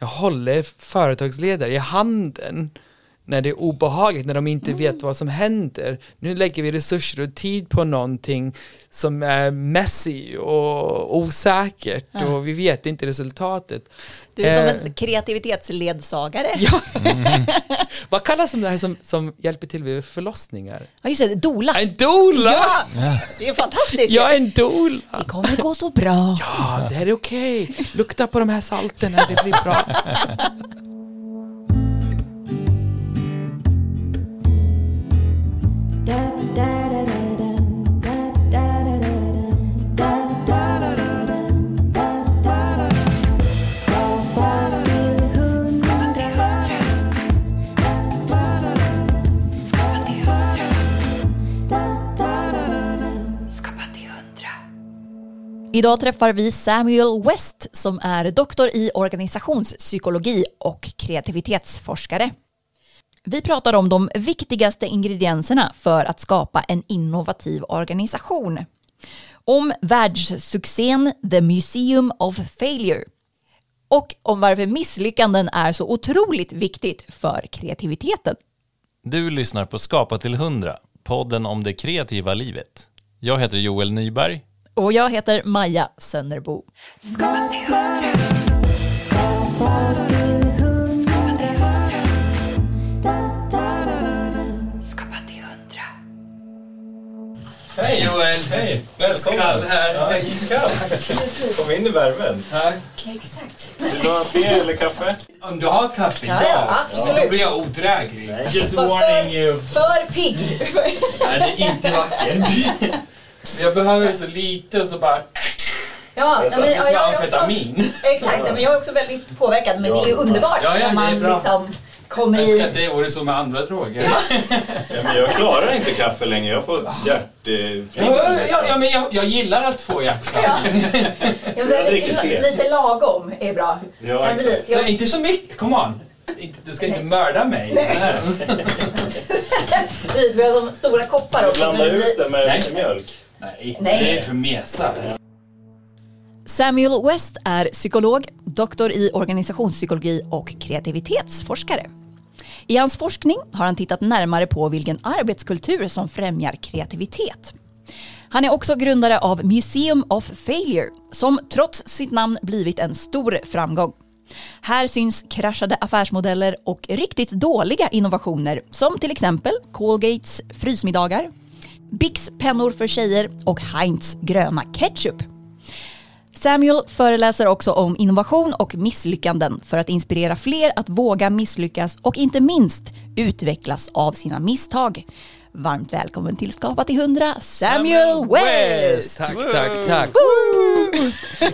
jag håller företagsledare i handen när det är obehagligt, när de inte vet vad som händer. Nu lägger vi resurser och tid på någonting som är messy och osäkert och vi vet inte resultatet. Du är som Eh, en kreativitetsledsagare. Ja. Vad kallas de där som, som hjälper till vid förlossningar? Ja, just det, dola. En doula! Ja, det är fantastiskt. Jag är en doula! Det kommer gå så bra. Ja, det här är okej. Lukta på de här salterna, det blir bra. Idag träffar vi Samuel West som är doktor i organisationspsykologi och kreativitetsforskare. Vi pratar om de viktigaste ingredienserna för att skapa en innovativ organisation. Om världssuccén The Museum of Failure och om varför misslyckanden är så otroligt viktigt för kreativiteten. Du lyssnar på Skapa till 100, podden om det kreativa livet. Jag heter Joel Nyberg. Och jag heter Maja Sönnerbo. Hej Joel! Hej! Iskall här. Ja, iskall. Kom in i värmen. Exakt. Vill du ha te eller kaffe? Om du har kaffe, Ja, ja, absolut. Då blir jag odräglig. Just warning you. För pigg. Nej, det är inte vackert. Jag behöver så lite och så bara... Ja, Det är som, det är som amfetamin. Exakt, men jag är också väldigt påverkad, men det är underbart Ja, ja, det är när man bra. liksom kommer Jag önskar i... att det vore så med andra droger. Ja, men jag klarar inte kaffe längre. Jag får hjärtflimmer. Ja, ja, ja, men jag, jag gillar att få hjärtklapp. Ja. Jag lite, te. lite lagom är bra. Ja, exakt. precis. Så Jag, inte så mycket, come on. Du ska inte mörda mig. precis, vi har de stora koppar också. så Blanda ut det med Nej. mjölk. Nej, Nej. det är för mesar. Samuel West är psykolog, doktor i organisationspsykologi och kreativitetsforskare. I hans forskning har han tittat närmare på vilken arbetskultur som främjar kreativitet. Han är också grundare av Museum of Failure som trots sitt namn blivit en stor framgång. Här syns kraschade affärsmodeller och riktigt dåliga innovationer som till exempel Colgates frysmiddagar, Bix pennor för tjejer och Heinz gröna ketchup. Samuel föreläser också om innovation och misslyckanden för att inspirera fler att våga misslyckas och inte minst utvecklas av sina misstag. Varmt välkommen till Skapa till 100, Samuel West! Tack, tack, tack.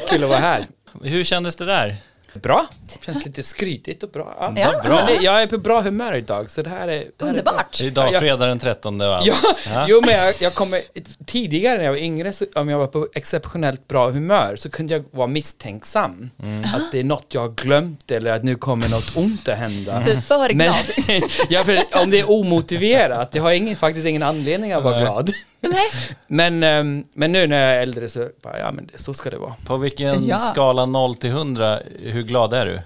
Kul att vara här. Hur kändes det där? Bra. Känns lite skrytigt och bra. Ja. Ja. Bra. Men det, jag är på bra humör idag, så det här är... Det här är. Underbart! Idag Ja. fredag den 13 och allt. Ja, Ja. jo men jag, jag kommer, tidigare när jag var yngre, så, om jag var på exceptionellt bra humör så kunde jag vara misstänksam. Att det är något jag har glömt eller att nu kommer något ont att hända. Du är för Men, glad. ja, för om det är omotiverat, jag har ingen, faktiskt ingen anledning att vara Nej. glad. Nej. Men, ehm, men nu när jag är äldre så, bara, ja men så ska det vara. På vilken Ja. skala 0 till 100, hur glad är du?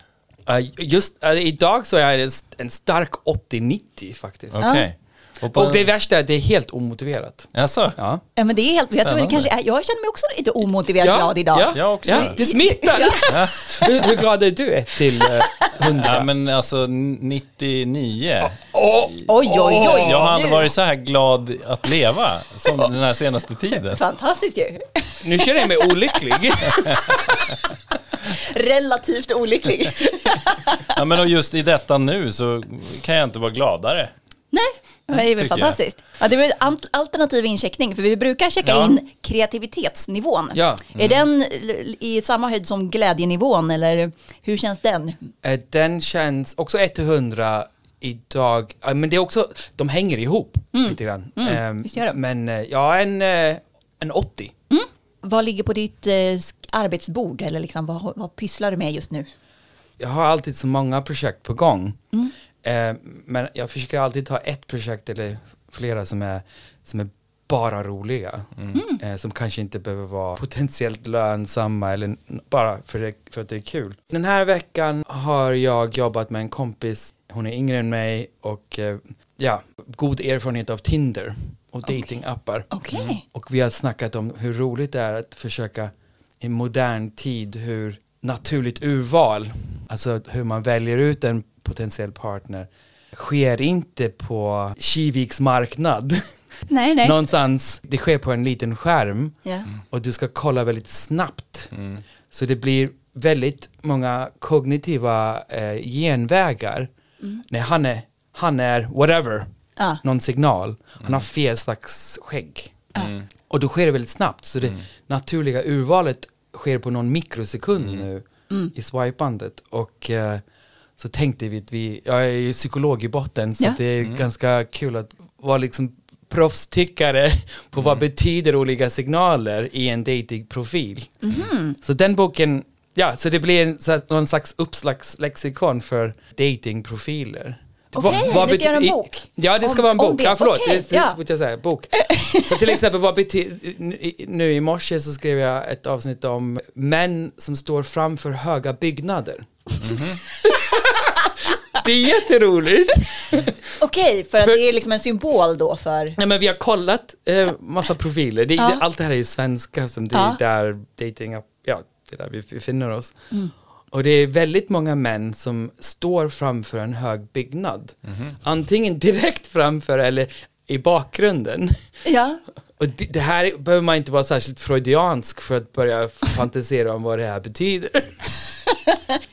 Uh, just uh, idag så är jag en, en stark 80-90 faktiskt. Okej. Och, på, Och det värsta är att det är helt omotiverat. Jaså? Ja. Ja, men det är helt, jag tror det kanske är, jag känner mig också lite omotiverat glad idag. Ja, Jag också. Ja, det smittar. hur, hur glad är du? 1 till uh, 100? Ja, men alltså 99. Oj, oj, oj. Jag har aldrig varit så här glad att leva som den här senaste tiden. Fantastiskt ju. Nu känner jag mig olycklig. Relativt olycklig. Ja, men och just i detta nu så kan jag inte vara gladare. Nej, det är väl fantastiskt. Ja, det an- alternativ incheckning, för vi brukar checka Ja. in kreativitetsnivån. Ja. Är den i samma höjd som glädjenivån, eller hur känns den? Eh, Den känns också 1 till 100 idag. Men det är också, de hänger ihop lite grann. Gör de. Men eh, ja, en, eh, en 80. Vad ligger på ditt eh, arbetsbord, eller liksom, vad, vad pysslar du med just nu? Jag har alltid så många projekt på gång. Eh, men jag försöker alltid ha ett projekt eller flera som är, som är bara roliga. Eh, som kanske inte behöver vara potentiellt lönsamma eller bara för, det, för att det är kul. Den här veckan har jag jobbat med en kompis, hon är yngre än mig och eh, ja, god erfarenhet av Tinder och datingappar. Okej. Och vi har snackat om hur roligt det är att försöka i modern tid hur naturligt urval, alltså hur man väljer ut en potentiell partner, sker inte på Kiviks marknad. Nej, nej. Någonstans, det sker på en liten skärm Ja. och du ska kolla väldigt snabbt. Så det blir väldigt många kognitiva eh, genvägar. Nej, han är, han är whatever, Ja. någon signal. Han har fel slags skägg. Mm. Och då sker det väldigt snabbt. Så det naturliga urvalet sker på någon mikrosekund nu i swipandet. Och eh, så tänkte vi att vi, jag är ju psykolog i botten så Ja. det är ganska kul att vara liksom proffstyckare på vad betyder olika signaler i en datingprofil. Så den boken, ja, så det blir en, så någon slags uppslagslexikon för datingprofiler. Okej, Vad- vad ska göra en bok. Ja, det ska Om- vara en bok. det. Ja, förlåt. Okej, det, ja. det, jag säga, bok. Så till exempel, vad betyder, nu i morse så skrev jag ett avsnitt om män som står framför höga byggnader. det är jätteroligt. Okej, för att För- det är liksom en symbol då för... Nej, men vi har kollat eh, massa profiler. Det, Ja. det, allt det här är ju svenska, som det är Ja. där dating, ja, det är där vi befinner oss. Mm. Och det är väldigt många män som står framför en hög byggnad. Antingen direkt framför eller i bakgrunden. Ja. Och det, det här behöver man inte vara särskilt freudiansk för att börja fantisera om vad det här betyder.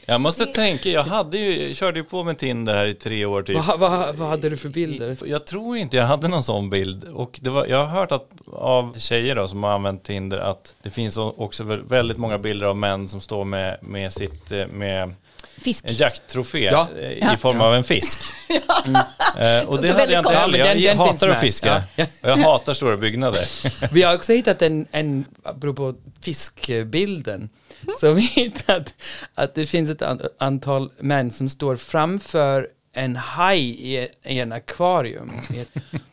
Jag måste tänka, jag hade ju, körde ju på med Tinder här i tre år typ. vad, vad, vad hade du för bilder? Jag tror inte jag hade någon sån bild. Och var, jag har hört att, av tjejer då, som har använt Tinder att det finns också vä- väldigt många bilder av män som står med, med, sitt, eh, med Fisk. en jakttrofé Ja. i Ja. form av en fisk. Mm. Eh, och det låter hade jag inte heller. Ja, Jag den- den hatar att fiska. Ja. Och jag hatar stora byggnader. Vi har också hittat en, en apropå fiskbilden, så har vi hittat att det finns ett an- antal män som står framför en haj i, i en akvarium.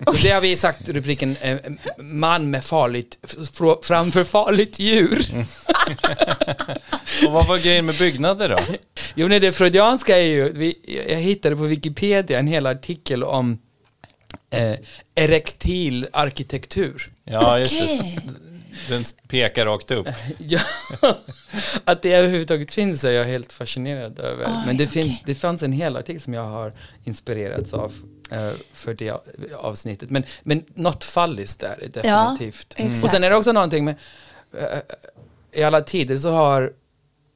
Så det har vi sagt rubriken eh, man med farligt, fr- framför farligt djur. Och vad var grejen med byggnader då? Jo, nej, det freudianska är ju, vi, jag hittade på Wikipedia en hel artikel om eh, erektil arkitektur. Ja, just det. Den pekar rakt upp. Ja, att det överhuvudtaget finns är jag helt fascinerad över. Oj, Men det, okej. finns, det fanns en hel artikel som jag har inspirerats av eh, för det avsnittet. Men, men något falliskt där är definitivt. Ja, exakt. Och sen är det också någonting med, eh, i alla tider så har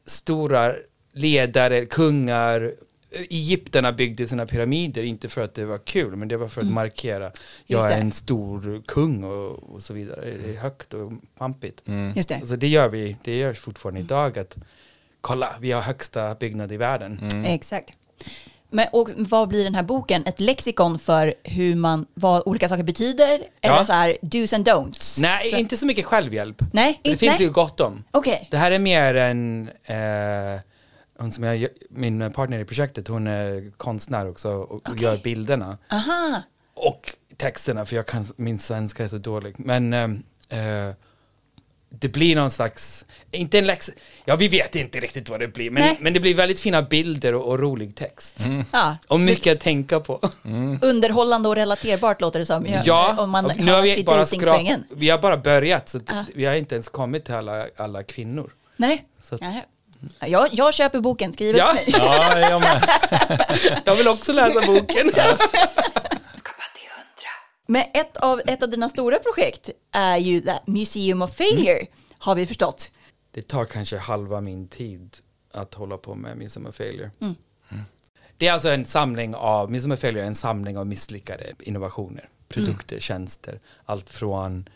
stora ledare, kungar, Egypterna byggde sina pyramider, inte för att det var kul, men det var för att markera, jag Mm. Är en stor kung och, och så vidare. Det är högt och pampigt. Just det. Alltså det gör vi, det görs fortfarande idag att kolla, vi har högsta byggnad i världen. Mm. Exakt. Men, och vad blir den här boken? Ett lexikon för hur man, vad olika saker betyder? Eller Ja. så här, do's and don'ts? Nej, så, inte så mycket självhjälp. Nej, Det inte- finns nej. ju gott om. Okej. Det här är mer en, eh, hon som jag, min partner i projektet, hon är konstnär också och Okej. gör bilderna. Aha. Och texterna, för jag kan, min svenska är så dålig. Men eh, det blir någon slags, inte en läx, ja vi vet inte riktigt vad det blir, men, Nej. men det blir väldigt fina bilder och, och rolig text. Ja. Och mycket att tänka på. Underhållande och relaterbart låter det som. Ja, om man nu har vi bara skrap, vi har bara börjat så Ja. vi har inte ens kommit till alla, alla kvinnor. Nej. Så att- Nej. Jag, jag köper boken, skriv Ja. mig. Ja, jag med. Jag vill också läsa boken. Men ett av, ett av dina stora projekt är ju The Museum of Failure, har vi förstått. Det tar kanske halva min tid att hålla på med Museum of Failure. Mm. Det är alltså en samling av, Museum of Failure är en samling av misslyckade innovationer, produkter, Mm. tjänster. Allt från,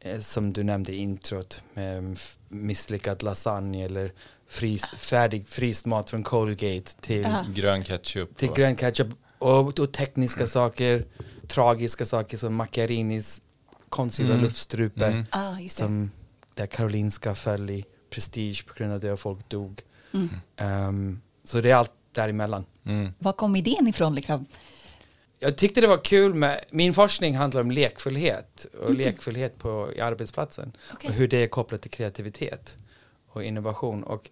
eh, som du nämnde i introt, med f- misslyckad lasagne eller frys, färdig fryst mat från Colgate till Ja. Grön ketchup. till grön ketchup och, och tekniska saker, tragiska saker som Macchiarinis konstgjorda Mm. luftstrupe Mm. Ah, just det. som där Karolinska föll i prestige på grund av det och folk dog. Mm. Ehm, så det är allt däremellan. Mm. Var kom idén ifrån liksom? jag tyckte det var kul med, min forskning handlar om lekfullhet och lekfullhet på i arbetsplatsen Okej. och hur det är kopplat till kreativitet och innovation och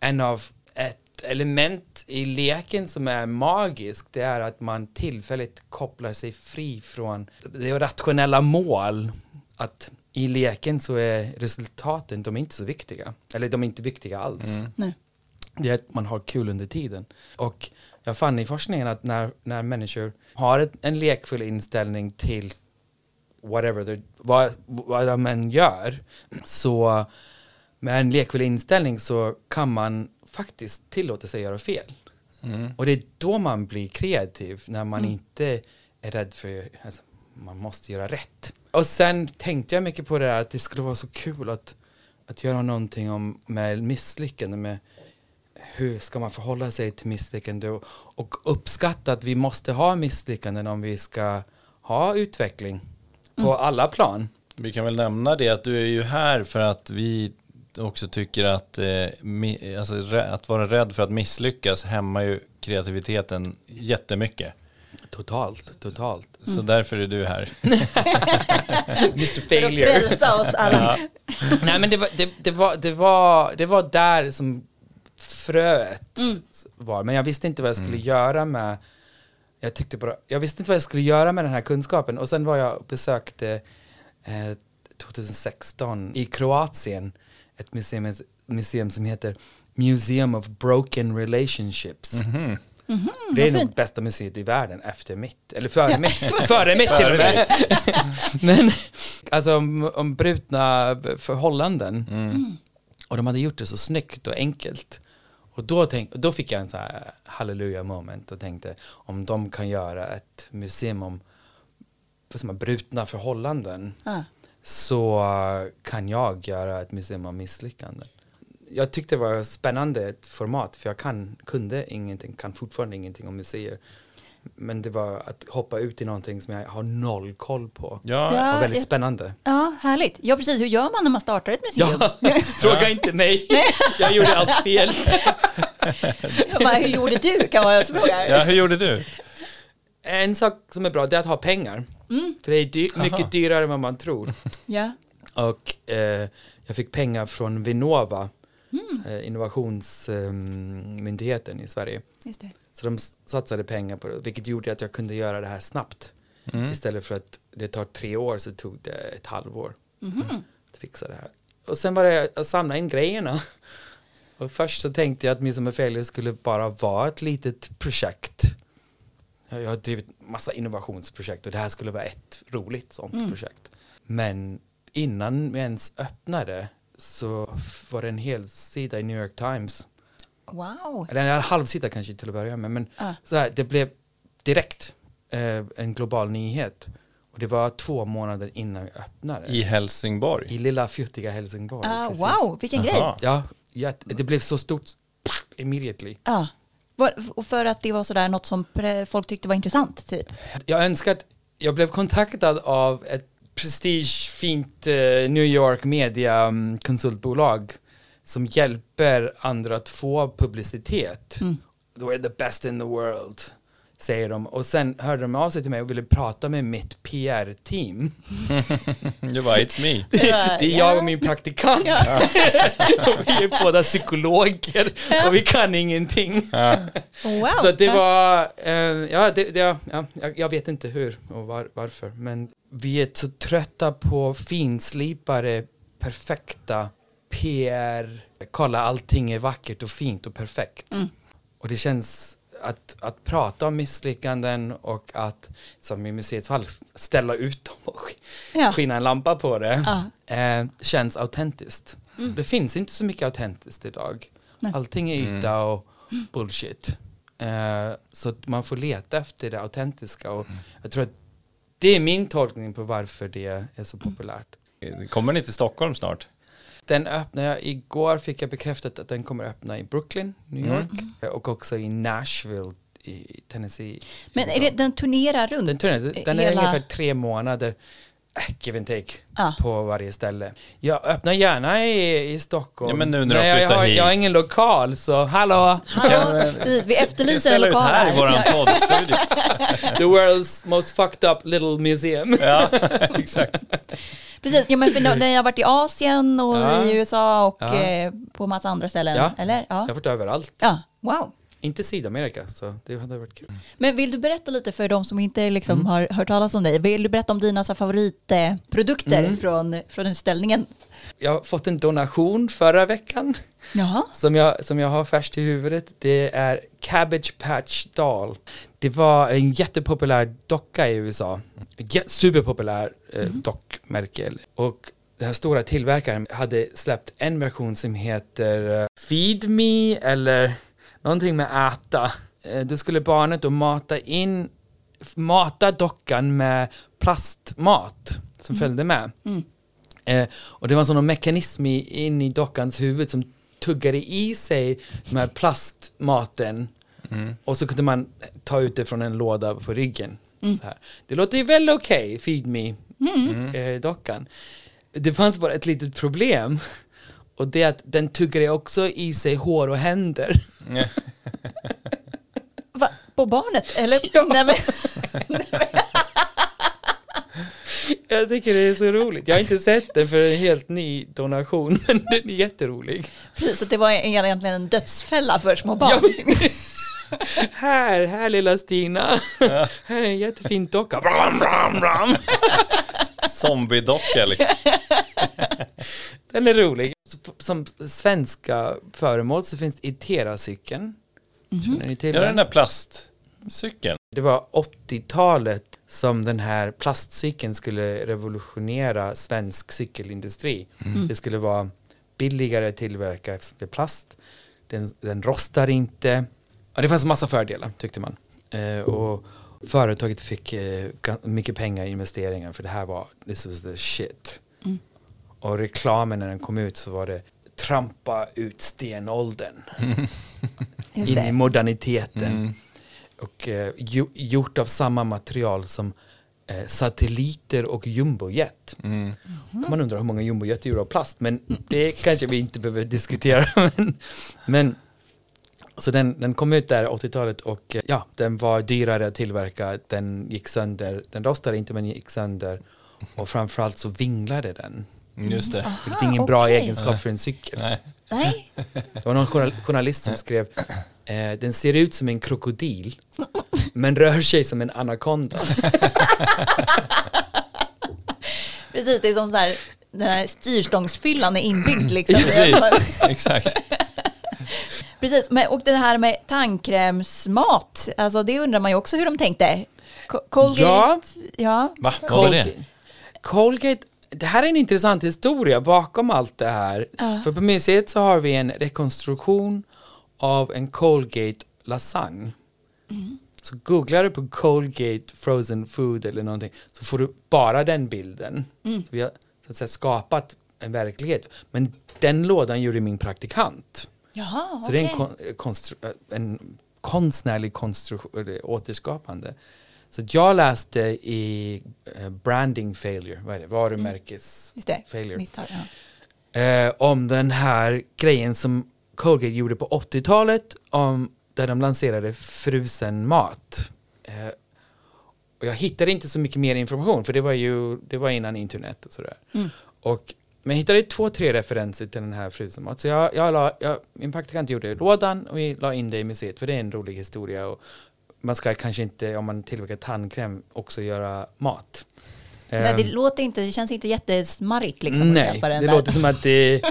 en av ett element i leken som är magiskt det är att man tillfälligt kopplar sig fri från det rationella mål att i leken så är resultaten, de är inte så viktiga. Eller de är inte viktiga alls. Nej. Det är att man har kul under tiden. Och jag fann i forskningen att när, när människor har ett, en lekfull inställning till whatever, vad, vad de än gör, så med en lekfull inställning så kan man faktiskt tillåta sig att göra fel. Och det är då man blir kreativ, när man inte är rädd för, alltså, man måste göra rätt. Och sen tänkte jag mycket på det där att det skulle vara så kul att, att göra någonting om, med misslyckande, med hur ska man förhålla sig till misslyckande och, och uppskatta att vi måste ha misslyckanden om vi ska ha utveckling på alla plan. Vi kan väl nämna det att du är ju här för att vi också tycker att, eh, alltså, att vara rädd för att misslyckas hämmar ju kreativiteten jättemycket. Totalt, totalt. Så därför är du här. Mr För att Failure. oss alla. Nej men det var, det, det, var, det, var, det var där som fröet var. Men jag visste inte vad jag skulle göra med jag, tyckte bara, jag visste inte vad jag skulle göra med den här kunskapen. Och sen var jag och besökte eh, 2016 i Kroatien ett museum, museum som heter Museum of Broken Relationships. det är nog bästa museet i världen efter mitt, eller före mitt, före mitt till och med. Men alltså om, om brutna förhållanden. Och de hade gjort det så snyggt och enkelt. Och då, tänk, då fick jag en så här halleluja moment och tänkte om de kan göra ett museum om man, brutna förhållanden Ja. Så kan jag göra ett museum om misslyckanden. Jag tyckte det var spännande ett format för jag kan, kunde ingenting, kan fortfarande ingenting om museer. Men det var att hoppa ut i någonting som jag har noll koll på. Ja, Det var väldigt spännande. Ja, härligt. Ja, precis. Hur gör man när man startar ett museum? Ja, fråga inte mig. Jag gjorde allt fel. Bara, hur gjorde du? Kan man fråga. ja, hur gjorde du? En sak som är bra det är att ha pengar. För det är dy mycket dyrare än vad man tror. Ja. Och eh, jag fick pengar från Vinnova, eh, innovationsmyndigheten i Sverige. Just det. Så de satsade pengar på det, vilket gjorde att jag kunde göra det här snabbt. Istället för att det tar tre år så tog det ett halvår att fixa det här. Och sen var det att samla in grejerna. Och först så tänkte jag att Midsommar Failure skulle bara vara ett litet projekt. Jag har drivit massa innovationsprojekt och det här skulle vara ett roligt sånt projekt. Men innan vi ens öppnade så var det en hel sida i New York Times Wow. eller en halvsida kanske till att börja med, men Ja. så här, det blev direkt eh, en global nyhet. Och det var två månader innan vi öppnade. I I, Helsingborg. lilla fjuttiga Helsingborg. Ah, precis. wow, vilken grej. Jaha. Ja, det blev så stort immediately. Ja. För att det var sådär något som folk tyckte var intressant, typ. Jag önskar att jag blev kontaktad av ett prestigefint eh, New York media mm, konsultbolag som hjälper andra att få publicitet. We're the best in the world, säger de. Och sen hörde de av sig till mig och ville prata med mitt PR-team. Du bara, it's me. Det är jag och min praktikant. och vi är båda psykologer och vi kan ingenting. Wow. Så det var, eh, ja, det, det, ja jag, jag vet inte hur och var, varför, men vi är så trötta på finslipare, perfekta PR, kolla allting är vackert och fint och perfekt. Och det känns att, att prata om misslyckanden och att, som i museets fall, ställa ut dem och Ja. skina en lampa på det, Ja. eh, känns autentiskt. Det finns inte så mycket autentiskt idag. Nej. Allting är yta och bullshit. Eh, så att man får leta efter det autentiska och jag tror att det är min tolkning på varför det är så populärt. Kommer ni till Stockholm snart? Den öppnar jag, igår fick jag bekräftat att den kommer öppna i Brooklyn, New York eh, och också i Nashville i Tennessee. Men är det, den turnerar runt? Den, turnerar, den är hela- ungefär tre månader. Eh, give and take Ja. på varje ställe. Jag öppnar gärna i, i Stockholm. Ja, men nu när du jag, jag, har, hit. jag har ingen lokal så hallå! Hallå, precis, vi efterlyser en lokal här i våran poddstudio. The world's most fucked up little museum. Ja, exakt. Precis, ja, men för när jag har varit i Asien och Ja. i USA och Ja. eh, på massa andra ställen, Ja. eller? Jag Ja. har varit överallt. ja, wow. Inte Sydamerika, så det hade varit kul. Men vill du berätta lite för de som inte liksom Mm. har hört talas om dig? Vill du berätta om dina så favoritprodukter Mm. från, från den ställningen? Jag har fått en donation förra veckan Jaha. som jag, som jag har färskt i huvudet. Det är Cabbage Patch Doll. Det var en jättepopulär docka i USA. Superpopulär eh, dockmärke. Och den här stora tillverkaren hade släppt en version som heter eh, Feed Me eller någonting med äta. Eh, då skulle barnet då mata in, mata dockan med plastmat som följde med. Mm. Eh, och det var sån mekanism i, in i dockans huvud som tuggade i sig de här plastmaten Mm. och så kunde man ta ut det från en låda på ryggen. Mm. Så här. Det låter ju väl okej, Feed Me, eh, dockan. Det fanns bara ett litet problem och det är att den tuggade också i sig hår och händer. Ja. Va? På barnet? Eller? Ja. Nej, men, Jag tycker det är så roligt. Jag har inte sett den för en helt ny donation, men den är jätterolig. precis, så det var egentligen en dödsfälla för små barn. Här, här lilla Stina. Här är en jättefin docka. Bram, bram, bram. Zombiedocka liksom. Den är rolig. Som svenska föremål så finns Itera-cykeln. Känner ni till Ja, den den? där plastcykeln. Det var 80-talet som den här plastcykeln skulle revolutionera svensk cykelindustri. Det skulle vara billigare att tillverka eftersom det är plast. Den, den rostar inte. Ja, det fanns massa fördelar tyckte man. Eh, och företaget fick eh, mycket pengar i investeringar för det här var, this was the shit. Och reklamen när den kom ut så var det trampa ut stenåldern Just in i moderniteten. Mm. Och eh, ju, gjort av samma material som eh, satelliter och jumbojet. Mm. Kan Man undrar hur många jumbojet är gjorda av plast, men det kanske vi inte behöver diskutera. men, men så den, den kom ut där 80-talet och eh, ja, den var dyrare att tillverka, den gick sönder, den rostade inte men gick sönder och framförallt så vinglade den. Just det. Vilket är ingen bra okej. egenskap för en cykel. Nej. Nej, Det var någon journal- journalist som skrev eh, Den ser ut som en krokodil Men rör sig som en anakonda precis. Det är som så här, den här styrstångsfyllan är inbyggd liksom. Precis, exakt. Precis, men, och det här med tandkrämsmat, alltså det undrar man ju också hur de tänkte. Co- Colgate, Ja. ja. Va, vad var det? Colgate Det här är en intressant historia bakom allt det här Ja. För på museet så har vi en rekonstruktion Av en Colgate lasagne Så googlar du på Colgate frozen food eller någonting Så får du bara den bilden så Vi har så att säga, skapat en verklighet Men den lådan gjorde min praktikant Jaha, Så det är en, kon, eh, konstru, eh, en konstnärlig konstruktion, eller återskapande. Så jag läste i eh, branding failure, vad är det, varumärkes Just det, failure. misstag. Ja. Eh, om den här grejen som Colgate gjorde på 80-talet, om, där de lanserade frusen mat. Eh, och jag hittade inte så mycket mer information, för det var ju det var innan internet och sådär. Mm. Och, men jag hittade två, tre referenser till den här frusen mat. Så jag, jag la, jag, min praktikant gjorde lådan och vi la in det i museet, för det är en rolig historia. Och man ska kanske inte, om man tillverkar tandkräm, också göra mat. Nej, det Ehm, låter inte, det känns inte jättesmarrigt liksom Nej, det där. låter som att det,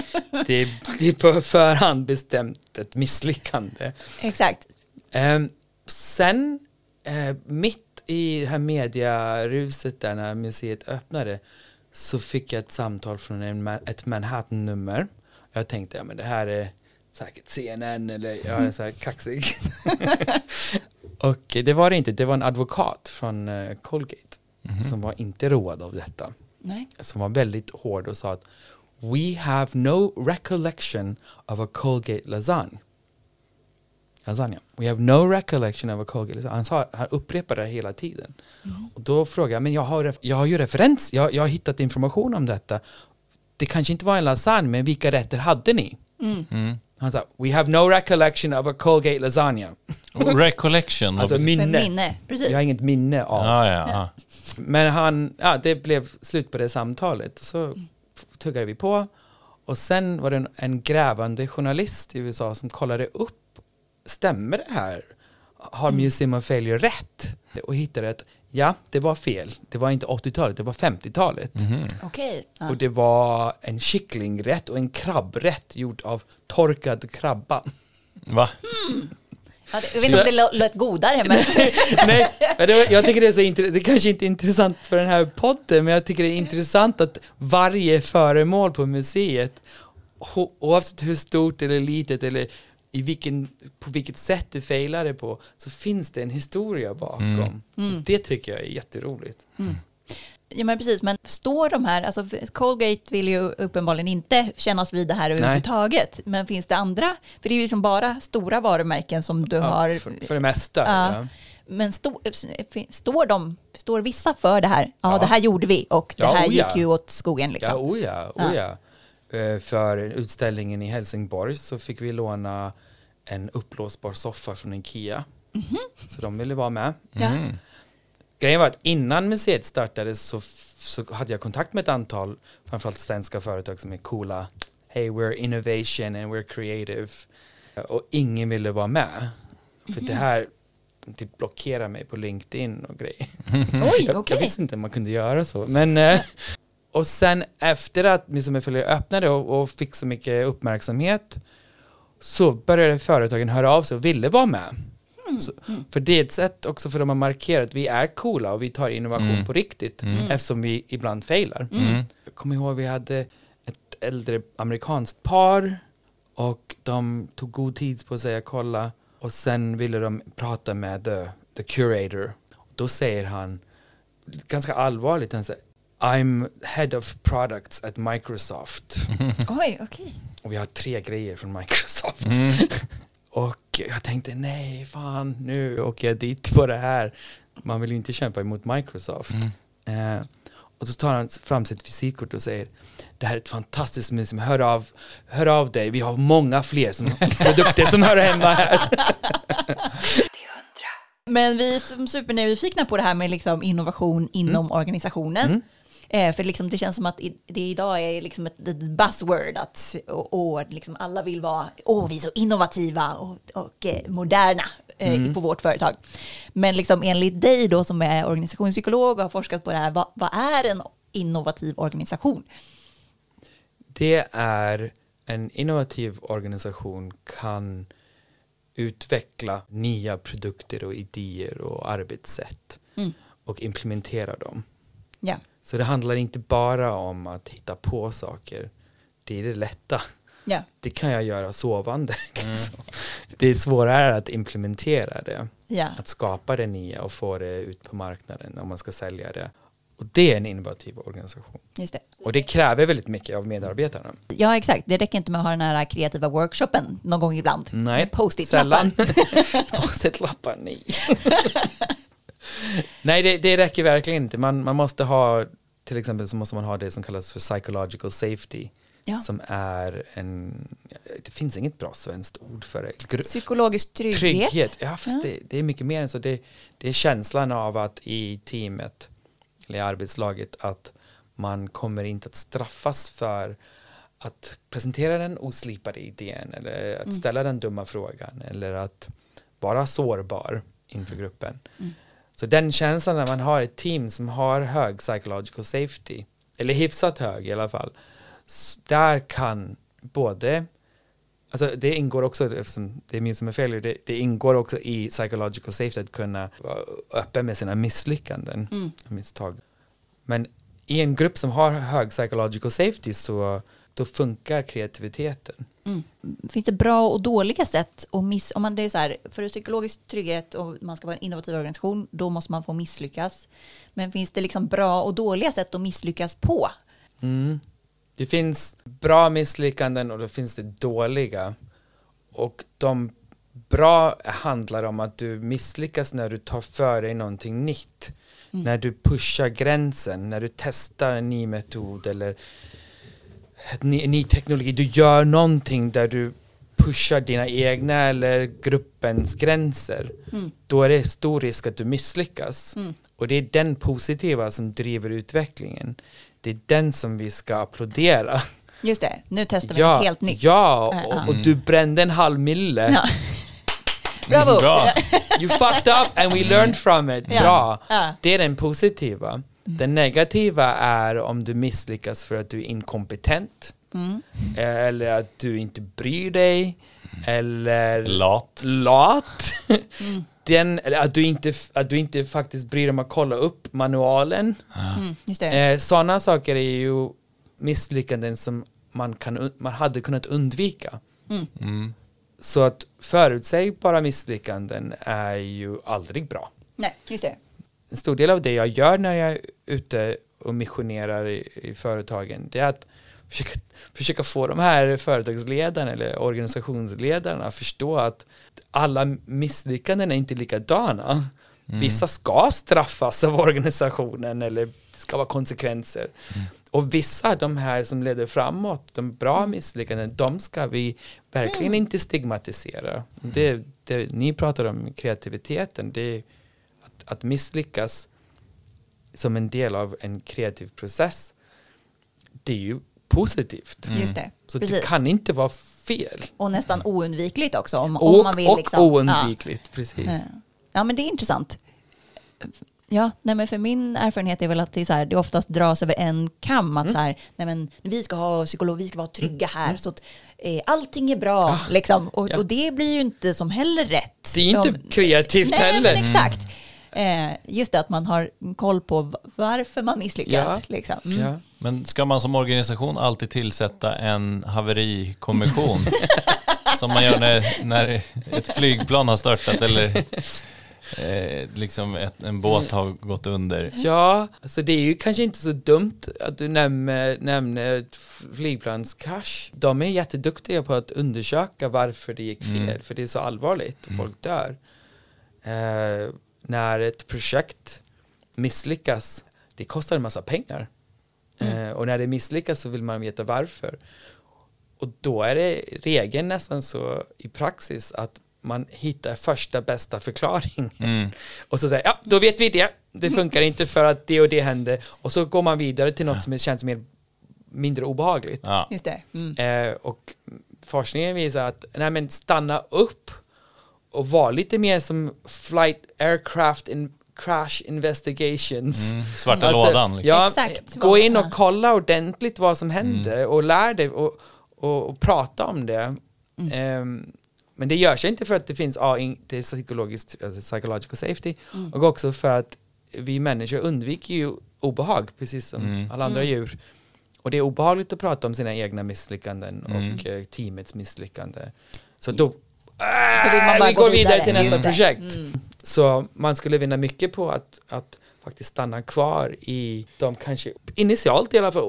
det, det är på förhand bestämt ett misslyckande. Exakt. Ehm, sen, eh, mitt i det här mediaruset där när museet öppnade, så fick jag ett samtal från en, ett Manhattan-nummer. Jag tänkte, ja men det här är säkert CNN eller jag är så här kaxig. Och det var det inte, det var en advokat från eh, Colgate som var inte road av detta Nej. som var väldigt hård och sa att We have no recollection of a Colgate lasagne. Lasagna. We have no recollection of a Colgate lasagna. Han, sa, han upprepade det hela tiden. Och då frågade jag, men jag har, jag har ju referens, jag, jag har hittat information om detta. Det kanske inte var en lasagne, men vilka rätter hade ni? Mm. Han sa, we have no recollection of a Colgate lasagna. Och Recollection. Alltså minne. Minne, precis. Jag har inget minne av. ja, ja, ja. Men han, ja, det blev slut på det samtalet. Så tuggade vi på. Och sen var det en, en grävande journalist i USA som kollade upp, stämmer det här? Har Museum of Failure rätt? Och hittade att, ja, det var fel. Det var inte 80-talet, det var 50-talet. Mhm. Okej. Ja. Och det var en kycklingrätt och en krabbrätt gjord av torkad krabba. Va? Det- jag vet inte om det lå- lät godare, men Nej, jag tycker det är så intressant, det kanske inte är intressant för den här podden, men jag tycker det är intressant att varje föremål på museet, oavsett hur stort eller litet eller i vilken, på vilket sätt det failade på, så finns det en historia bakom. Mm. Det tycker jag är jätteroligt. Ja men precis, men står de här, alltså Colgate vill ju uppenbarligen inte kännas vid det här överhuvudtaget, men finns det andra? För det är ju liksom bara stora varumärken som du Ja, har, för, för det mesta. Ja. Ja. men stå, står de, står vissa för det här? Ja, Ja. det här gjorde vi och det Ja, här oh gick ju åt skogen Ja, liksom. oh ja, oh ja. Eh, För utställningen i Helsingborg så fick vi låna en uppblåsbar soffa från Ikea. Så de ville vara med. Mm. Grejen var att innan museet startade så, så hade jag kontakt med ett antal, framförallt svenska företag som är coola. Hey, we're innovation and we're creative. Och ingen ville vara med. För det här typ blockerar mig på LinkedIn och grejer. Oj, Jag, okej. jag visste inte man kunde göra så. Men, eh, och sen efter att of Failure öppnade och, och fick så mycket uppmärksamhet så började företagen höra av sig och ville vara med. Så, för det är ett sätt också för dem att markera att vi är coola och vi tar innovation Mm. på riktigt eftersom vi ibland failar. Mm. Jag kommer ihåg vi hade ett äldre amerikanskt par och de tog god tid på sig att kolla och sen ville de prata med the, the curator. Då säger han ganska allvarligt, han säger I'm head of products at Microsoft. Oj, okej. Och vi har tre grejer från Microsoft. Mm. Och jag tänkte nej, fan nu åker jag dit på det här. Man vill ju inte kämpa emot Microsoft. Mm. Eh, och så tar han fram sitt visitkort och säger det här är ett fantastiskt museum, hör av, hör av dig, vi har många fler som, produkter som hör hemma här. Men vi är som supernyfikna på det här med liksom innovation inom organisationen. Eh, för liksom det känns som att i- det idag är liksom ett, ett buzzword att och, och liksom alla vill vara, åh vi är så innovativa och, och eh, moderna eh, Mm. på vårt företag. Men liksom enligt dig då som är organisationspsykolog och har forskat på det här, vad, vad är en innovativ organisation? Det är en innovativ organisation kan utveckla nya produkter och idéer och arbetssätt Mm. och implementera dem. Ja, Så det handlar inte bara om att hitta på saker. Det är det lätta. ja, Det kan jag göra sovande. Liksom. Det är svårare att implementera det. ja. Att skapa det nya och få det ut på marknaden om man ska sälja det. Och det är en innovativ organisation. Just det. Och det kräver väldigt mycket av medarbetarna. Ja, exakt. Det räcker inte med att ha den här kreativa workshopen någon gång ibland. Nej, Post-it-lappar. sällan. Post-it-lappar, nej. Nej, det, det räcker verkligen inte. Man, man måste ha, till exempel så måste man ha det som kallas för psychological safety. Ja. Som är en, det finns inget bra svenskt ord för det. Psykologisk trygghet. Trygghet, ja fast Ja. Det, det är mycket mer än så. Det, det är känslan av att i teamet, eller i arbetslaget, att man kommer inte att straffas för att presentera den oslipade idén eller att ställa den dumma frågan eller att vara sårbar inför gruppen. Så den känslan när man har ett team som har hög psychological safety, eller hyfsat hög i alla fall, där kan både Alltså det ingår också, eftersom det är min som är fel, det, det ingår också i psychological safety att kunna vara öppen med sina misslyckanden Mm. misstag. Men i en grupp som har hög psychological safety så då funkar kreativiteten. Finns det bra och dåliga sätt att miss... Om man det är så här, för psykologisk trygghet och man ska vara en innovativ organisation, då måste man få misslyckas. Men finns det liksom bra och dåliga sätt att misslyckas på? Mm. Det finns bra misslyckanden och då finns det dåliga. Och de bra handlar om att du misslyckas när du tar för dig någonting nytt. Mm. När du pushar gränsen, när du testar en ny metod eller ny, ny teknologi. Du gör någonting där du pushar dina egna eller gruppens gränser. Mm. Då är det stor risk att du misslyckas. Mm. Och det är den positiva som driver utvecklingen. Det är den som vi ska applådera. Just det, nu testar vi något helt nytt. Ja, Ja, och, ja. och du brände en halv mille. Ja. Bravo! Bra. You fucked up and we learned from it. Ja. Bra. Ja. Det är den positiva. Den negativa är om du misslyckas för att du är inkompetent. Mm. Eller att du inte bryr dig. Eller Lat. lat. Mm. Den, eller att, du inte, att du inte faktiskt bryr dig om att kolla upp manualen. Mm, just det. Eh, Sådana saker är ju misslyckanden som man, kan, man hade kunnat undvika. Mm. Så att förutsägbara misslyckanden är ju aldrig bra. Nej, just det. En stor del av det jag gör när jag är ute och missionerar i, i företagen, det är att försöka, försöka få de här företagsledarna eller organisationsledarna att förstå att alla misslyckanden är inte likadana. Vissa ska straffas av organisationen eller det ska vara konsekvenser. Och vissa, de här som leder framåt, de bra misslyckanden, de ska vi verkligen inte stigmatisera. Det, det, ni pratar om kreativiteten, det att, misslyckas som en del av en kreativ process, det är ju positivt. Just det. Så Precis. det kan inte vara fel. Och nästan oundvikligt också om, Och, om man vill. och liksom. oundvikligt, precis. Ja. ja, men det är intressant. Ja, nej men för min erfarenhet är väl att det, så här, det oftast dras över en kam. Mm. Att så här, nej men vi ska ha psykolog, vi ska vara trygga här. Så att eh, allting är bra. liksom. och, Ah. Ja. och det blir ju inte som heller rätt. Det är inte Om- kreativt nej, heller. Men exakt. Eh, just det att man har koll på varför man misslyckas. Ja. Liksom. Mm. Ja. Men ska man som organisation alltid tillsätta en haverikommission? som man gör när, när ett flygplan har störtat eller eh, liksom ett, en båt har gått under. Ja, alltså det är ju kanske inte så dumt att du nämner, nämner flygplanskrasch. De är jätteduktiga på att undersöka varför det gick fel, Mm. för det är så allvarligt och folk dör. Eh, när ett projekt misslyckas, det kostar en massa pengar. Eh, och när det misslyckas så vill man veta varför. Och då är det regeln nästan så i praxis att man hittar första bästa förklaring. Mm. Och så säger ja, då vet vi det. Det funkar inte för att det och det hände. Och så går man vidare till något som känns mer, mindre obehagligt. Ja. Just det. Mm. Eh, och forskningen visar att nej, men stanna upp och var lite mer som flight aircraft in crash investigations. Mm. Svarta Alltså, lådan. Liksom. Ja, Exakt. gå in och kolla ordentligt vad som hände och lär dig och, och, och prata om det. Ehm, men det görs inte för att det finns ja, in, det är psykologiskt, alltså psychological safety och också för att vi människor undviker ju obehag precis som Mm. alla andra djur. Och det är obehagligt att prata om sina egna misslyckanden Mm. och eh, teamets misslyckande. Så då, Bara vi gå går vidare, till nästa projekt. Mm. Så man skulle vinna mycket på att, att faktiskt stanna kvar i de kanske initialt i alla fall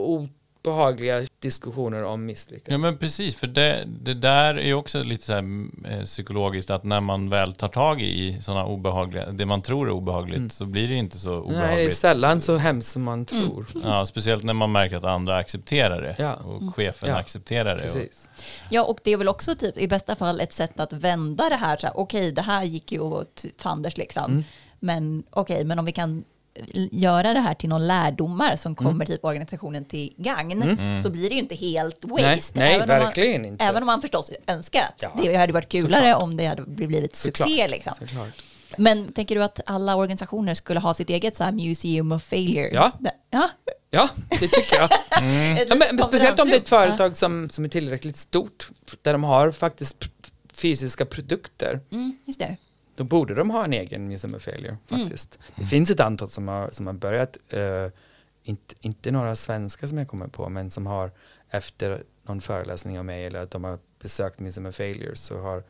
obehagliga diskussioner om misslyckande. Ja men precis, för det, det där är ju också lite så här eh, psykologiskt att när man väl tar tag i sådana obehagliga, det man tror är obehagligt så blir det inte så Nej, det är obehagligt. sällan så hemskt som man tror. Ja, speciellt när man märker att andra accepterar det Ja. och chefen Ja. accepterar det. Och, Precis. Ja, och det är väl också typ i bästa fall ett sätt att vända det här. så här, Okej, det här gick ju åt fanders liksom. Mm. Men okej, men om vi kan göra det här till någon lärdomar som Mm. kommer typ organisationen till gagn så blir det ju inte helt waste. Nej, nej Även om verkligen man, inte. Även om man förstås önskar att Ja, det hade varit kulare såklart. om det hade blivit succé. Såklart, Liksom. såklart. Men tänker du att alla organisationer skulle ha sitt eget så här museum of failure? Ja. ja. Ja, det tycker jag. Ett Ja, men, speciellt om det är ett företag som, som är tillräckligt stort, där de har faktiskt fysiska produkter. Mm, just det. Då borde de ha en egen Museum of Failure faktiskt. Det finns ett antal som har, som har börjat, eh, inte, inte några svenska som jag kommer på, men som har efter någon föreläsning av mig eller att de har besökt Museum of Failure så har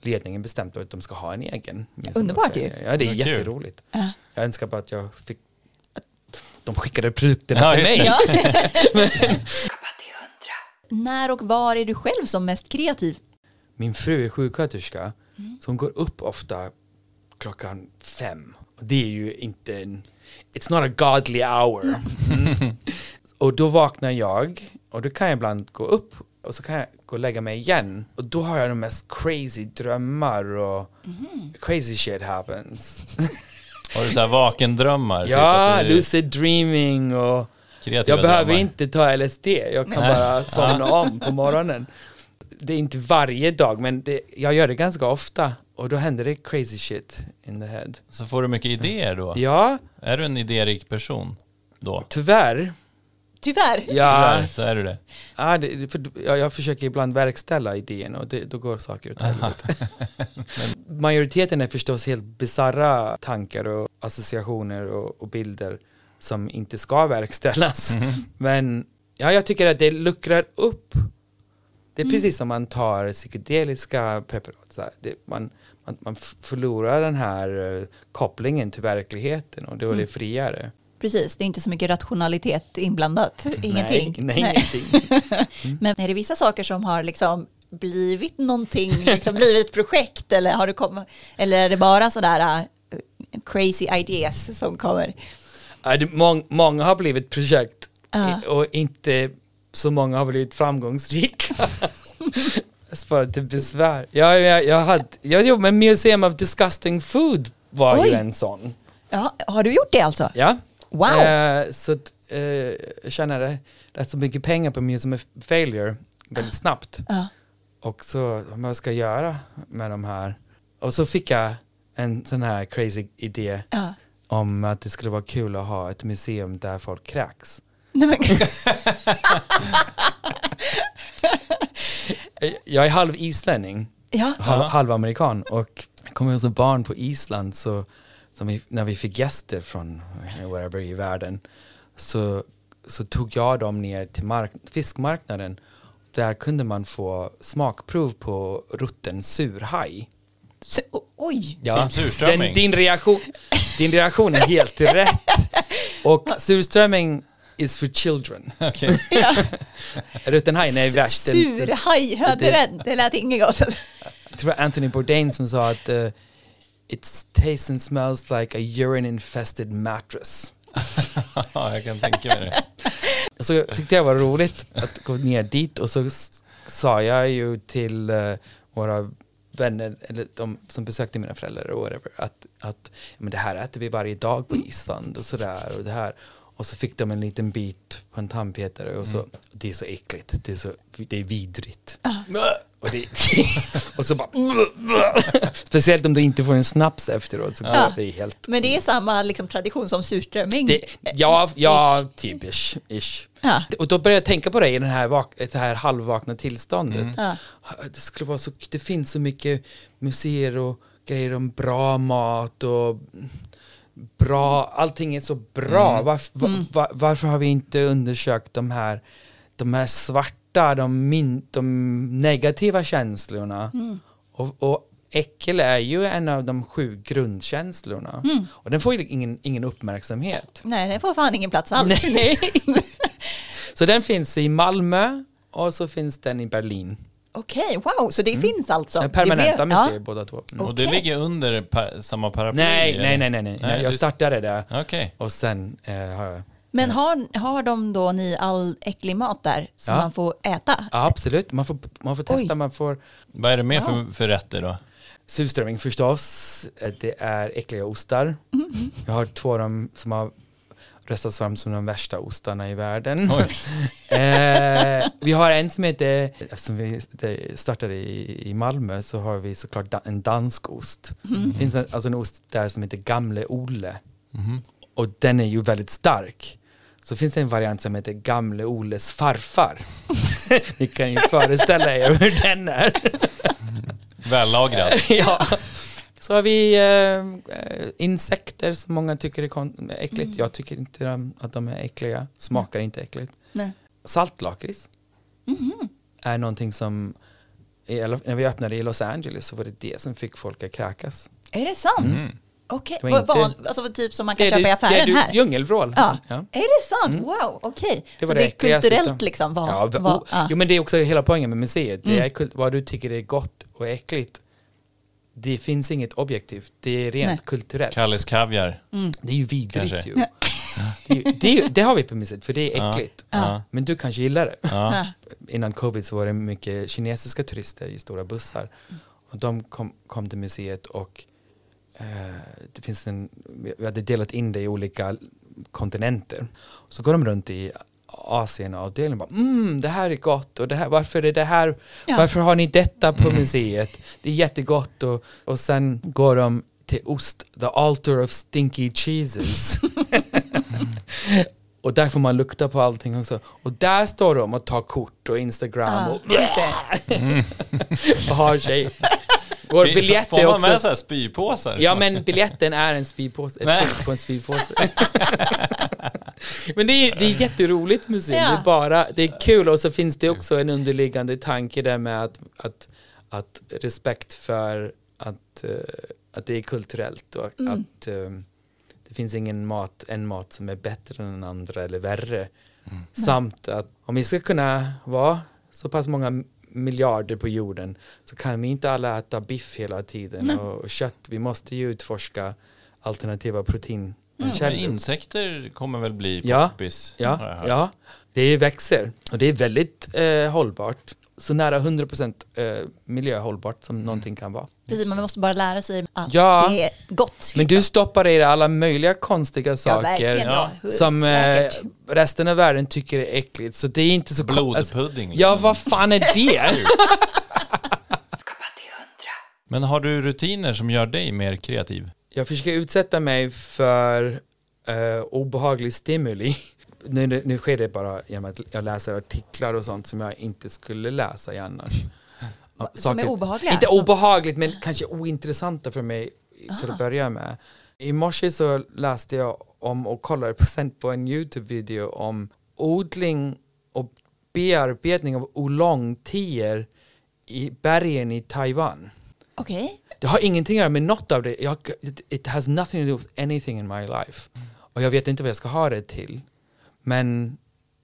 ledningen bestämt att de ska ha en egen. Underbart ju. Ja, det är jätteroligt. Ja. Jag önskar bara att jag fick de skickade produkterna Ja, till mig. det. När och var är du själv som mest kreativ? Min fru är sjuksköterska Så hon går upp ofta klockan fem. Och det är ju inte en, it's not a godly hour. Mm. och då vaknar jag och då kan jag ibland gå upp och så kan jag gå och lägga mig igen. Och då har jag de mest crazy drömmar och crazy shit happens. Har du så här vakendrömmar? typ ja, att du lucid dreaming och kreativa jag behöver drömmar? inte ta LSD, jag kan Nej. bara somna om på morgonen. Det är inte varje dag, men det, jag gör det ganska ofta. Och då händer det crazy shit in the head. Så får du mycket idéer då? Ja, Är du en idérik person då? tyvärr. Tyvärr. Ja, Tyvärr så är du det. ja, det, för jag, jag försöker ibland verkställa idén och det, då går saker åt helvete. Majoriteten är förstås helt bizarra tankar och associationer och, och bilder som inte ska verkställas. Men ja, jag tycker att det luckrar upp. Det är precis som man tar psykedeliska preparat. Det, man, man, man förlorar den här eh, kopplingen till verkligheten och då är det friare. Precis, det är inte så mycket rationalitet inblandat. Ingenting. Nej, nej, ingenting. Men är det vissa saker som har liksom blivit någonting, liksom blivit ett projekt eller, har det kommit, eller är det bara sådär uh, crazy ideas som kommer? Mång, många har blivit projekt i- och inte så många har blivit framgångsrika. Jag sparade till besvär. Ja, jag, jag, hade, jag jobbade med Museum of Disgusting Food var Oj. ju en sån. Ja, har du gjort det alltså? Ja. Wow! Eh, så att, eh, jag tjänade rätt så mycket pengar på Museum of Failure väldigt snabbt. Ja. Och så, vad ska jag göra med de här? Och så fick jag en sån här crazy idé Ja. om att det skulle vara kul att ha ett museum där folk kräks. Nej, men, Eh, Jag är halv islänning, ja. halv, Ja. halv amerikan och jag kommer ihåg som barn på Island så som vi, när vi fick gäster från wherever i världen så, så tog jag dem ner till mark, fiskmarknaden. Där kunde man få smakprov på rutten surhaj. Så, oj! Som surströmming. Den, din, reaktion, din reaktion är helt rätt. Och surströmming is for children. Okej. Rutten hajen är värst. Surhaj, hörde det- den? Det lät inget gott. Jag tror Anthony Bourdain som sa att uh, it tastes and smells like a urine infested mattress. Ja, jag kan tänka mig det. Så jag tyckte jag var roligt att gå ner dit och så sa jag ju till eh, våra vänner, eller de som besökte mina föräldrar och whatever, att, att men det här äter vi varje dag på Island och sådär och det här. Och så fick de en liten bit på en tandpetare och så, det är så äckligt, det är, så, det är vidrigt. Och, det, och så bara, speciellt om du inte får en snaps efteråt så går Ja. det helt Men det är samma liksom, tradition som surströmming. det, ja, ja, typ ish, ish. Ja. Och då började jag tänka på det i den här, vak- det här halvvakna tillståndet. Ja. Det, skulle vara så, det finns så mycket museer och grejer om bra mat och bra, allting är så bra. Varf, va, va, varför har vi inte undersökt de här, de här svarta, de, min, de negativa känslorna? Och, och äckel är ju en av de sju grundkänslorna. Och den får ju ingen, ingen uppmärksamhet. Nej, det får fan ingen plats alls. Nej. Så den finns i Malmö och så finns den i Berlin. Okej, wow, så det finns alltså. Mm. Permanenta det blev- museer båda två. Mm. Och det ligger under pa- samma paraply? Nej, nej, nej, nej, nej, Nej, Jag startade där Okej. och sen eh, har jag... Men har, har de då ni all äcklig mat där som Ja. man får äta? Ja, absolut, man får, man får testa, Oj. man får Vad är det mer Wow. för, för rätter då? surströmming förstås. Eh, Det är äckliga ostar. Mm-hmm. Jag har två av dem som har röstats fram som de värsta ostarna i världen. Eh, vi har en som heter, eftersom vi startade i, i Malmö så har vi såklart da, en dansk ost. Mm-hmm. Det finns en, alltså en ost där som heter Gamle Ole Mhm. och den är ju väldigt stark. Så finns det en variant som heter Gamle Oles farfar. Ni kan ju föreställa er hur den är. Vällagrat. ja. Så har vi eh, insekter som många tycker är äckligt. Jag tycker inte att de är äckliga. Smakar inte äckligt. Nej. Saltlakrits är någonting som, när vi öppnade i Los Angeles så var det det som fick folk att kräkas. Är det sant? Mm. Okej, Det var vad- alltså typ som man kan Det är köpa i det- affären det är du- här? Djungelvrål. Ja. Ja. Är det sant? Mm. Wow, okej. Det Så var det det är kulturellt utav- liksom? Vad, Ja, vad, oh, ja. Jo men det är också hela poängen med museet. Det Mm. är kult, vad du tycker är gott och äckligt. Det finns inget objektivt, det är rent Nej. kulturellt. Kalles kaviar. Det är ju vidrigt Kanske. ju. Det, är ju- det, är ju- det har vi på museet, för det är Ja. äckligt. Ja. Men du kanske gillar det. Ja. Ja. Innan covid så var det mycket kinesiska turister i stora bussar. Och de kom, kom till museet och eh, det finns en, vi hade delat in det i olika kontinenter. Så går de runt i Asien och avdelningen bara mm, det här är gott och det här, varför är det här, Ja. varför har ni detta på museet? Det är jättegott och, och sen går de till ost, the altar of stinky cheeses. och där får man lukta på allting också. Och där står de och tar kort och Instagram Ja, och, och har sig. Vår biljett Får är man med också... så här spypåsar? Ja men biljetten är en spypåse, ett på en spypåse. men det är, det är jätteroligt museum, Ja. det är bara, det är kul och så finns det också en underliggande tanke där med att, att, att respekt för att, eh, att det är kulturellt och att eh, det finns ingen mat, en mat som är bättre än den andra eller värre. Samt att om vi ska kunna vara så pass många miljarder på jorden så kan vi inte alla äta biff hela tiden Nej. och kött. Vi måste ju utforska alternativa Men proteinkällor. insekter kommer väl bli Ja. poppis? Ja, hört. ja, det växer och det är väldigt eh, hållbart. Så nära 100% eh, miljöhållbart som någonting kan vara. Precis, man måste bara lära sig att Ja. det är gott. Men du stoppar i dig alla möjliga konstiga ja, saker. Ja. Ja. som eh, resten av världen tycker är äckligt. Så det är inte så kon- alltså, Blodpudding. Ja, liksom. vad fan är det? Men har du rutiner som gör dig mer kreativ? Jag försöker utsätta mig för uh, obehaglig stimuli. Nu, nu sker det bara genom att jag läser artiklar och sånt som jag inte skulle läsa annars. Ja, Som är obehagliga? Inte Som- obehagligt men kanske ointressanta för mig till att börja med. I morse så läste jag om och kollade på, en YouTube-video om odling och bearbetning av oolongtier i bergen i Taiwan. Okej. Det har ingenting att göra med något av det. Jag, it, has nothing to do with anything in my life. Och jag vet inte vad jag ska ha det till. Men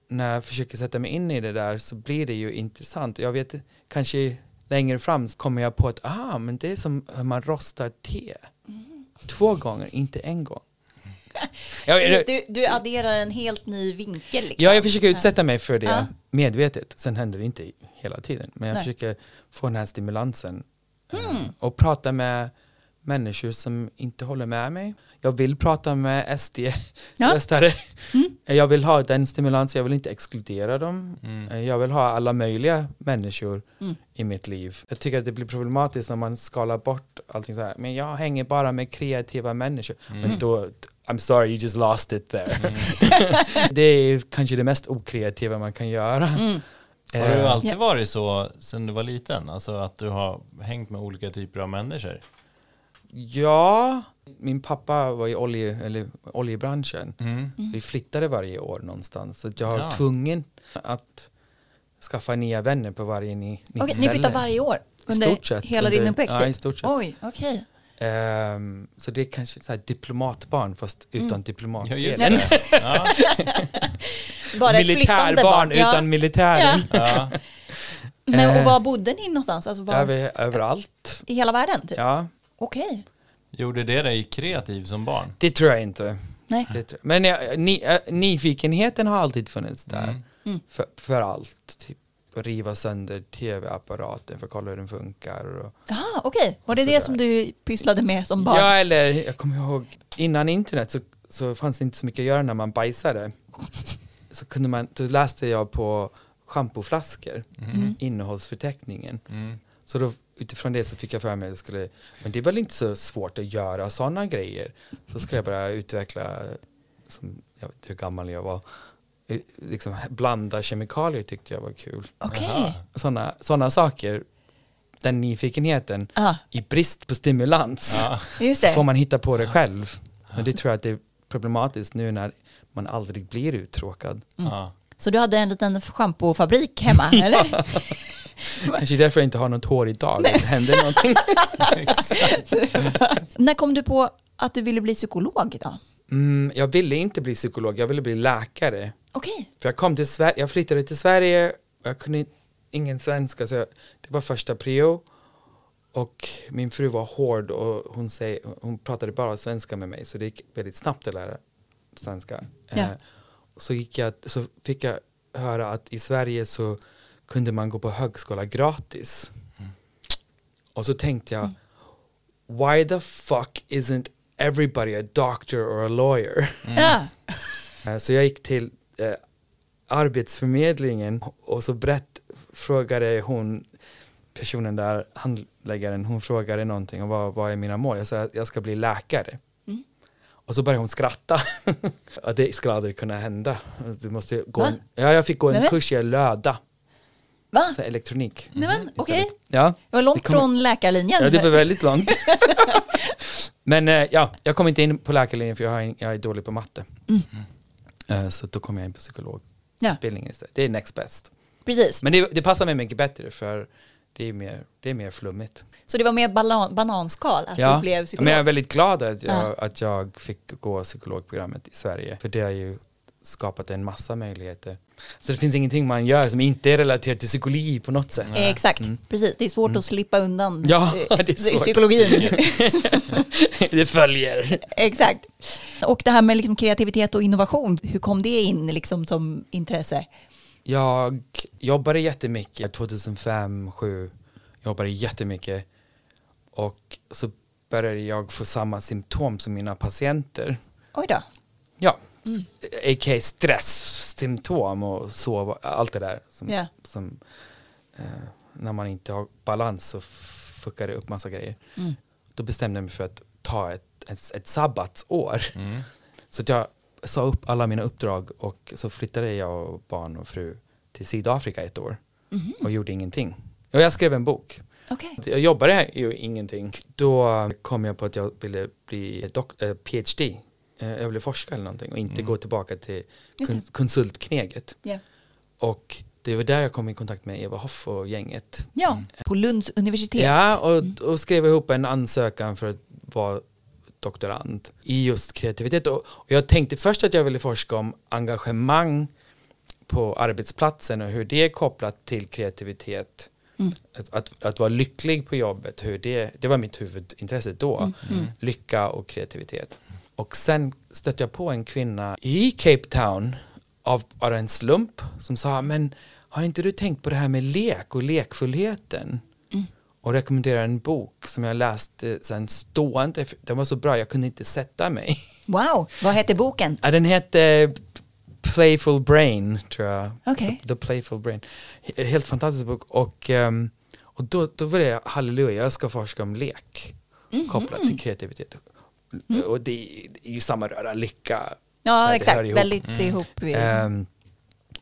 när jag försöker sätta mig in i det där så blir det ju intressant. Jag vet kanske längre fram så kommer jag på att ah, men det är som hur man rostar te. Två gånger, inte en gång. Jag, Du, du adderar en helt ny vinkel. Liksom. ja, jag försöker utsätta mig för det medvetet. Sen händer det inte hela tiden. Men jag Nej. försöker få den här stimulansen. Eh, Mm. Och prata med människor som inte håller med mig. Jag vill prata med SD-röstare. Jag vill ha den stimulansen, jag vill inte exkludera dem. Eh, Jag vill ha alla möjliga människor Mm. i mitt liv. Jag tycker att det blir problematiskt när man skalar bort allting så här. Men jag hänger bara med kreativa människor. Men då, I'm sorry, you just lost it there. det är kanske det mest okreativa man kan göra. Mm. Har du Eh, alltid Ja. varit så sedan du var liten? Alltså att du har hängt med olika typer av människor? Ja, min pappa var i olje, eller oljebranschen. Mm. Vi flyttade varje år någonstans. Så jag var Ja. tvungen att skaffa nya vänner på varje ny, nytt Okej, ni ställe. flyttar varje år? Under stort sett. hela under, din uppväxt? Ja, i stort sett. Oj, okej. Ehm, så det är kanske så här diplomatbarn fast utan Mm. diplomat. Ja, just det. Ja, Bara Militärbarn barn. Ja. utan militären. ja. Men och Eh. var bodde ni någonstans? Alltså var, Över, överallt. I hela världen? Typ? Ja, Okej. Gjorde det dig kreativ som barn? det tror jag inte. Nej. Det tror, men jag, ni, äh, nyfikenheten har alltid funnits där. Mm. Mm. För, för allt. Typ riva sönder tv-apparaten för att kolla hur den funkar. Jaha, okej. Var det det som du pysslade med som barn? Ja, eller jag kommer ihåg innan internet så, så fanns det inte så mycket att göra när man bajsade. Så kunde man, då läste jag på schampoflaskor, Mm. innehållsförteckningen. Mm. Så då, utifrån det så fick jag för mig att jag skulle, men det är väl inte så svårt att göra sådana grejer. Så skulle jag börja utveckla, som, jag vet inte hur gammal jag var, liksom blanda kemikalier tyckte jag var kul. Aha. Sådana såna saker, den nyfikenheten, Ja, i brist på stimulans Ja. just så får man hitta på det själv. Och det tror jag att det är problematiskt nu när man aldrig blir uttråkad. Ja. Så du hade en liten schampofabrik hemma, eller? Kanske därför jag inte har något hår idag. Det hände någonting. När kom du på att du ville bli psykolog då? Mm, jag ville inte bli psykolog, jag ville bli läkare. Okej. För jag kom till Sverige, jag flyttade till Sverige och jag kunde ingen svenska så jag, det var första prio. Och min fru var hård och hon, säger, hon pratade bara svenska med mig så det gick väldigt snabbt att lära svenska. Ja. Eh, så, gick jag, så fick jag höra att i Sverige så kunde man gå på högskola gratis. Och så tänkte jag, why the fuck isn't everybody a doctor or a lawyer? Ja. Eh, Så jag gick till eh, Arbetsförmedlingen och så brett frågade hon personen där, handläggaren, hon frågade någonting och vad, vad är mina mål? Jag sa att jag ska bli läkare. Mm. Och så började hon skratta. det skulle aldrig kunna hända. Du måste gå Va? en, ja, jag fick gå en Nej, men- kurs i löda, Va? så elektronik. Nej men okej. istället. Ja. Det var långt Det kommer- från läkarlinjen. Ja, det var väldigt långt. Men eh, ja, jag kom inte in på läkarlinjen för jag, har, in- jag är dålig på matte. Mm. Eh, så då kom jag in på psykologutbildningen Ja. istället. Det är next best. Precis. Men det, det passar mig mycket bättre för det är mer, det är mer flummigt. Så det var mer balan, bananskal att Ja, du blev men psykolog? jag är väldigt glad att jag, Ja. att jag fick gå psykologprogrammet i Sverige. För det har ju skapat en massa möjligheter. Så det finns ingenting man gör som inte är relaterat till psykologi på något sätt. Eh, Exakt, Mm. precis. Det är svårt att slippa undan Ja, det är svårt. psykologin. det följer. Exakt. Och det här med liksom kreativitet och innovation, hur kom det in liksom som intresse? Jag jobbade jättemycket 2005, 2007 jobbade jättemycket och så började jag få samma symptom som mina patienter. Oj då. Ja, a.k.a. stresssymptom och sova, allt det där. Som, Ja. som, eh, när man inte har balans så fuckar det upp massa grejer. Mm. Då bestämde jag mig för att ta ett, ett, ett sabbatsår. Mm. Så att jag sa upp alla mina uppdrag och så flyttade jag och barn och fru till Sydafrika ett år Mhm. och gjorde ingenting. Och jag skrev en bok. Okej. Jag jobbade ju ingenting. Då kom jag på att jag ville bli dok- eh, PhD. Eh, Jag ville forska eller någonting och inte gå tillbaka till konsultkneget. Ja. Och det var där jag kom i kontakt med Eva Hoff och gänget. ja, på Lunds universitet. Ja, och, och skrev ihop en ansökan för att vara doktorand i just kreativitet. Och, och jag tänkte först att jag ville forska om engagemang på arbetsplatsen och hur det är kopplat till kreativitet. Mm. Att, att, att vara lycklig på jobbet, hur det, det var mitt huvudintresse då. Mm. Lycka och kreativitet. Och sen stötte jag på en kvinna i Cape Town av bara en slump som sa, men har inte du tänkt på det här med lek och lekfullheten? Mm. Och rekommenderade en bok som jag läste sen stående, den var så bra jag kunde inte sätta mig. Wow, vad heter boken? Ja, den hette Playful Brain, tror jag. Okej. The Playful Brain. He- Helt fantastisk bok. Och, ehm, och då, då var det halleluja, jag ska forska om lek Mhm. kopplat till kreativitet. Och det, det är ju samma röra, lycka. Ja, här, exakt. Väldigt ihop. Ehm,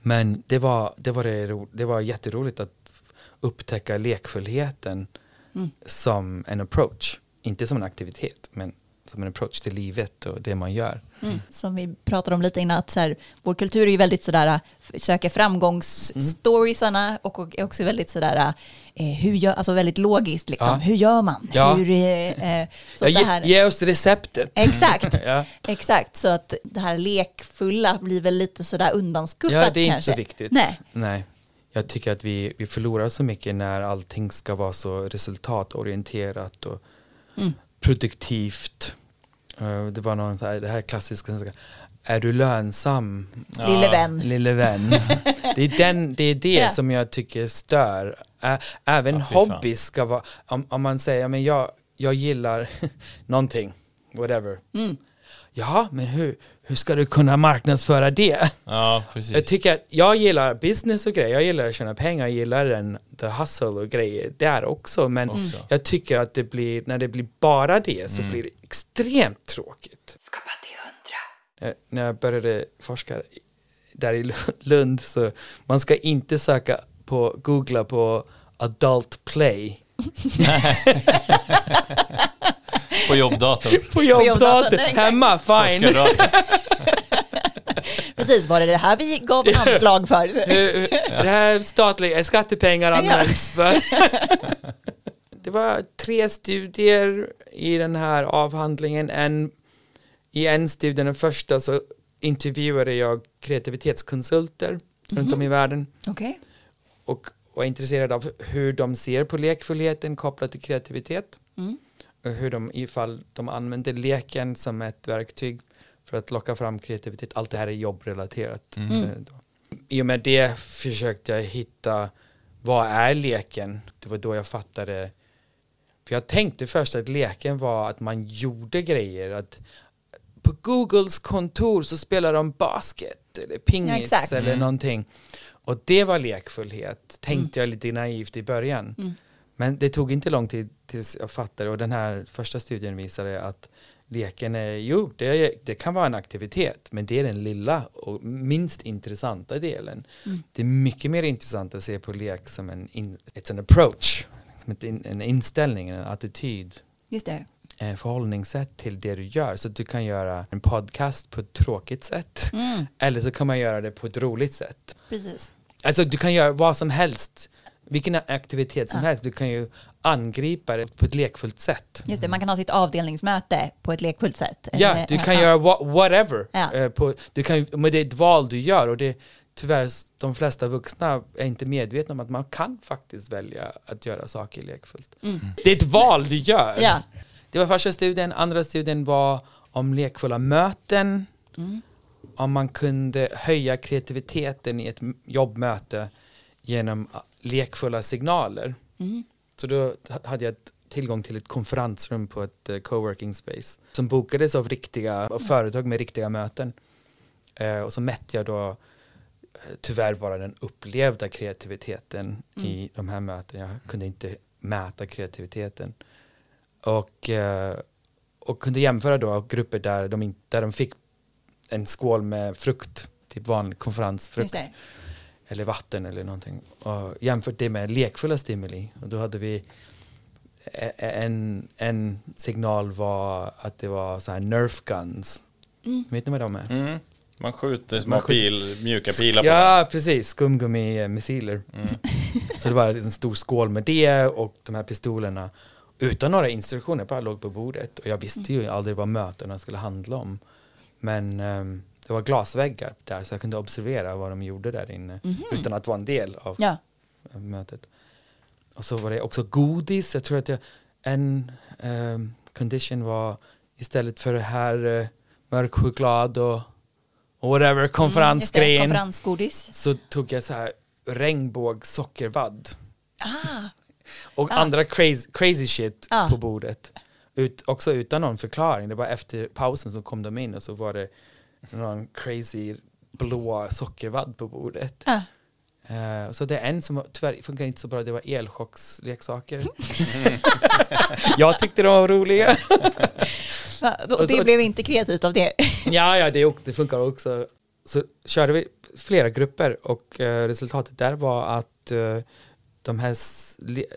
men det var, det, var det, ro, det var jätteroligt att upptäcka lekfullheten Mm. som en approach. Inte som en aktivitet, men som en approach till livet och det man gör. Mm. Som vi pratade om lite innan, att så här, vår kultur är ju väldigt sådär, f- söker framgångsstoriesarna och och är också väldigt sådär, eh, hur gör, alltså väldigt logiskt liksom. Ja. Hur gör man? Ja. Hur, eh, eh, så Ja, ge, här, ge oss receptet. Exakt. ja. Exakt, så att det här lekfulla blir väl lite sådär undanskuffat ja, det är inte kanske. så viktigt. Nej. Nej. Jag tycker att vi, vi förlorar så mycket när allting ska vara så resultatorienterat och Mm. Produktivt. Eh, det var någon så här, det här klassiska, är du lönsam? Lille vän. Lille vän. det är, den, det, är det Ja. som jag tycker stör. Även fan. hobby ska vara, om, om man säger, men jag, jag gillar någonting, whatever. Mm. Ja, men hur, hur ska du kunna marknadsföra det? Ja, precis. Jag tycker att jag gillar business och grejer, jag gillar att tjäna pengar, jag gillar den, the hustle och grejer där också. Men Också. jag tycker att det blir, när det blir bara det så Mm. blir det extremt tråkigt. Skapa till hundra. Eh, När jag började forska i- där i Lu- Lund så man ska inte söka på, googla på adult play På jobbdatorn. på jobbdatorn, hemma, fine. Precis, var det det här vi gav anslag för? Det här statliga skattepengar används för. Det var tre studier i den här avhandlingen. En, I en studie, den första, så intervjuade jag kreativitetskonsulter runt om i världen. Okej. Och, och är intresserade av hur de ser på lekfullheten kopplat till kreativitet. Mm. Och hur de, ifall de använder leken som ett verktyg för att locka fram kreativitet. Allt det här är jobbrelaterat. Mm. Eh, då. I och med det försökte jag hitta vad är leken? Det var då jag fattade. För jag tänkte först att leken var att man gjorde grejer. Att på Googles kontor så spelar de basket eller Ja, pingis exakt. eller Mm. någonting. Och det var lekfullhet, tänkte jag lite naivt i början. Mm. Men det tog inte lång tid tills jag fattade och den här första studien visade att leken är, jo, det, det kan vara en aktivitet, men det är den lilla och minst intressanta delen. Mm. Det är mycket mer intressant att se på lek som en, in, it's an approach, som ett en inställning, en attityd, Just det. En förhållningssätt till det du gör. Så att du kan göra en podcast på ett tråkigt sätt, Mm. eller så kan man göra det på ett roligt sätt. Precis. Alltså du kan göra vad som helst, vilken aktivitet som Ja. helst. Du kan ju angripa det på ett lekfullt sätt. Just det, man kan ha sitt avdelningsmöte på ett lekfullt sätt. Ja, du kan ja. göra wha- whatever. Ja. eh, på, du kan, men det är ett val du gör och det tyvärr de flesta vuxna är inte medvetna om att man kan faktiskt välja att göra saker lekfullt. Mm. Det är ett val du gör. Ja. Det var första studien, andra studien var om lekfulla möten, Mm. om man kunde höja kreativiteten i ett jobbmöte genom ah, lekfulla signaler. Mm. Så då hade jag tillgång till ett konferensrum på ett eh, coworking space som bokades av riktiga av företag med riktiga möten. Eh, och så mätte jag då eh, tyvärr bara den upplevda kreativiteten i de här mötena. Jag kunde inte mäta kreativiteten. Och, eh, och kunde jämföra då grupper där de, inte, där de fick en skål med frukt, typ vanlig konferensfrukt eller vatten eller någonting. Och jämfört det med lekfulla stimuli. Och då hade vi e- en, en signal var att det var så här nerf guns. Mm. Vet ni vad de är? Mm. Man skjuter små Man skjuter- pil, mjuka pilar på Ja, precis. Skumgummi-missiler. Mm. Så det var en stor skål med det och de här pistolerna. Utan några instruktioner, bara låg på bordet. Och jag visste ju aldrig vad mötena skulle handla om. Men ehm, det var glasväggar där så jag kunde observera vad de gjorde där inne. Mhm. Utan att vara en del av Ja. mötet. Och så var det också godis. Jag tror att jag, en ehm, condition var istället för det här uh, mörk choklad och, och whatever Mm, konferensgrejen Konferensgodis. så tog jag så här regnbågssockervadd Ah, och Ah. andra crazy, crazy shit Ah. på bordet. Ut, också utan någon förklaring. Det var efter pausen så kom de in och så var det någon crazy blå sockervadd på bordet. ah. Eh, så det är en som tyvärr funkar inte så bra, det var elchocksleksaker. jag tyckte de var roliga. Va, då- Och så- Det blev inte kreativt av det. ja, ja, det, det funkar också. Så körde vi flera grupper och eh, resultatet där var att eh, de här,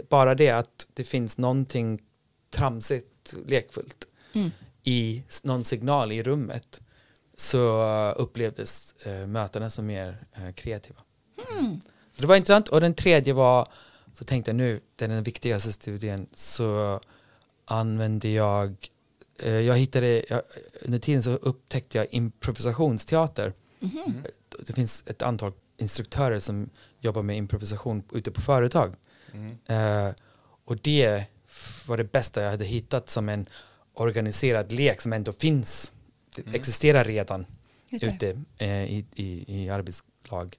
bara det att det finns någonting tramsigt, lekfullt Mm. i någon signal i rummet så upplevdes eh, mötena som mer eh, kreativa. Mm. Så det var intressant. Och den tredje var, så tänkte jag nu, det är den viktigaste studien, så använde jag, eh, jag hittade, jag, under tiden så upptäckte jag improvisationsteater. Mhm. Det finns ett antal instruktörer som jobbar med improvisation ute på företag. Mm. Eh, och det var det bästa jag hade hittat som en organiserad lek som ändå finns. Det Mm. existerar redan ute eh, i, i, i arbetslag.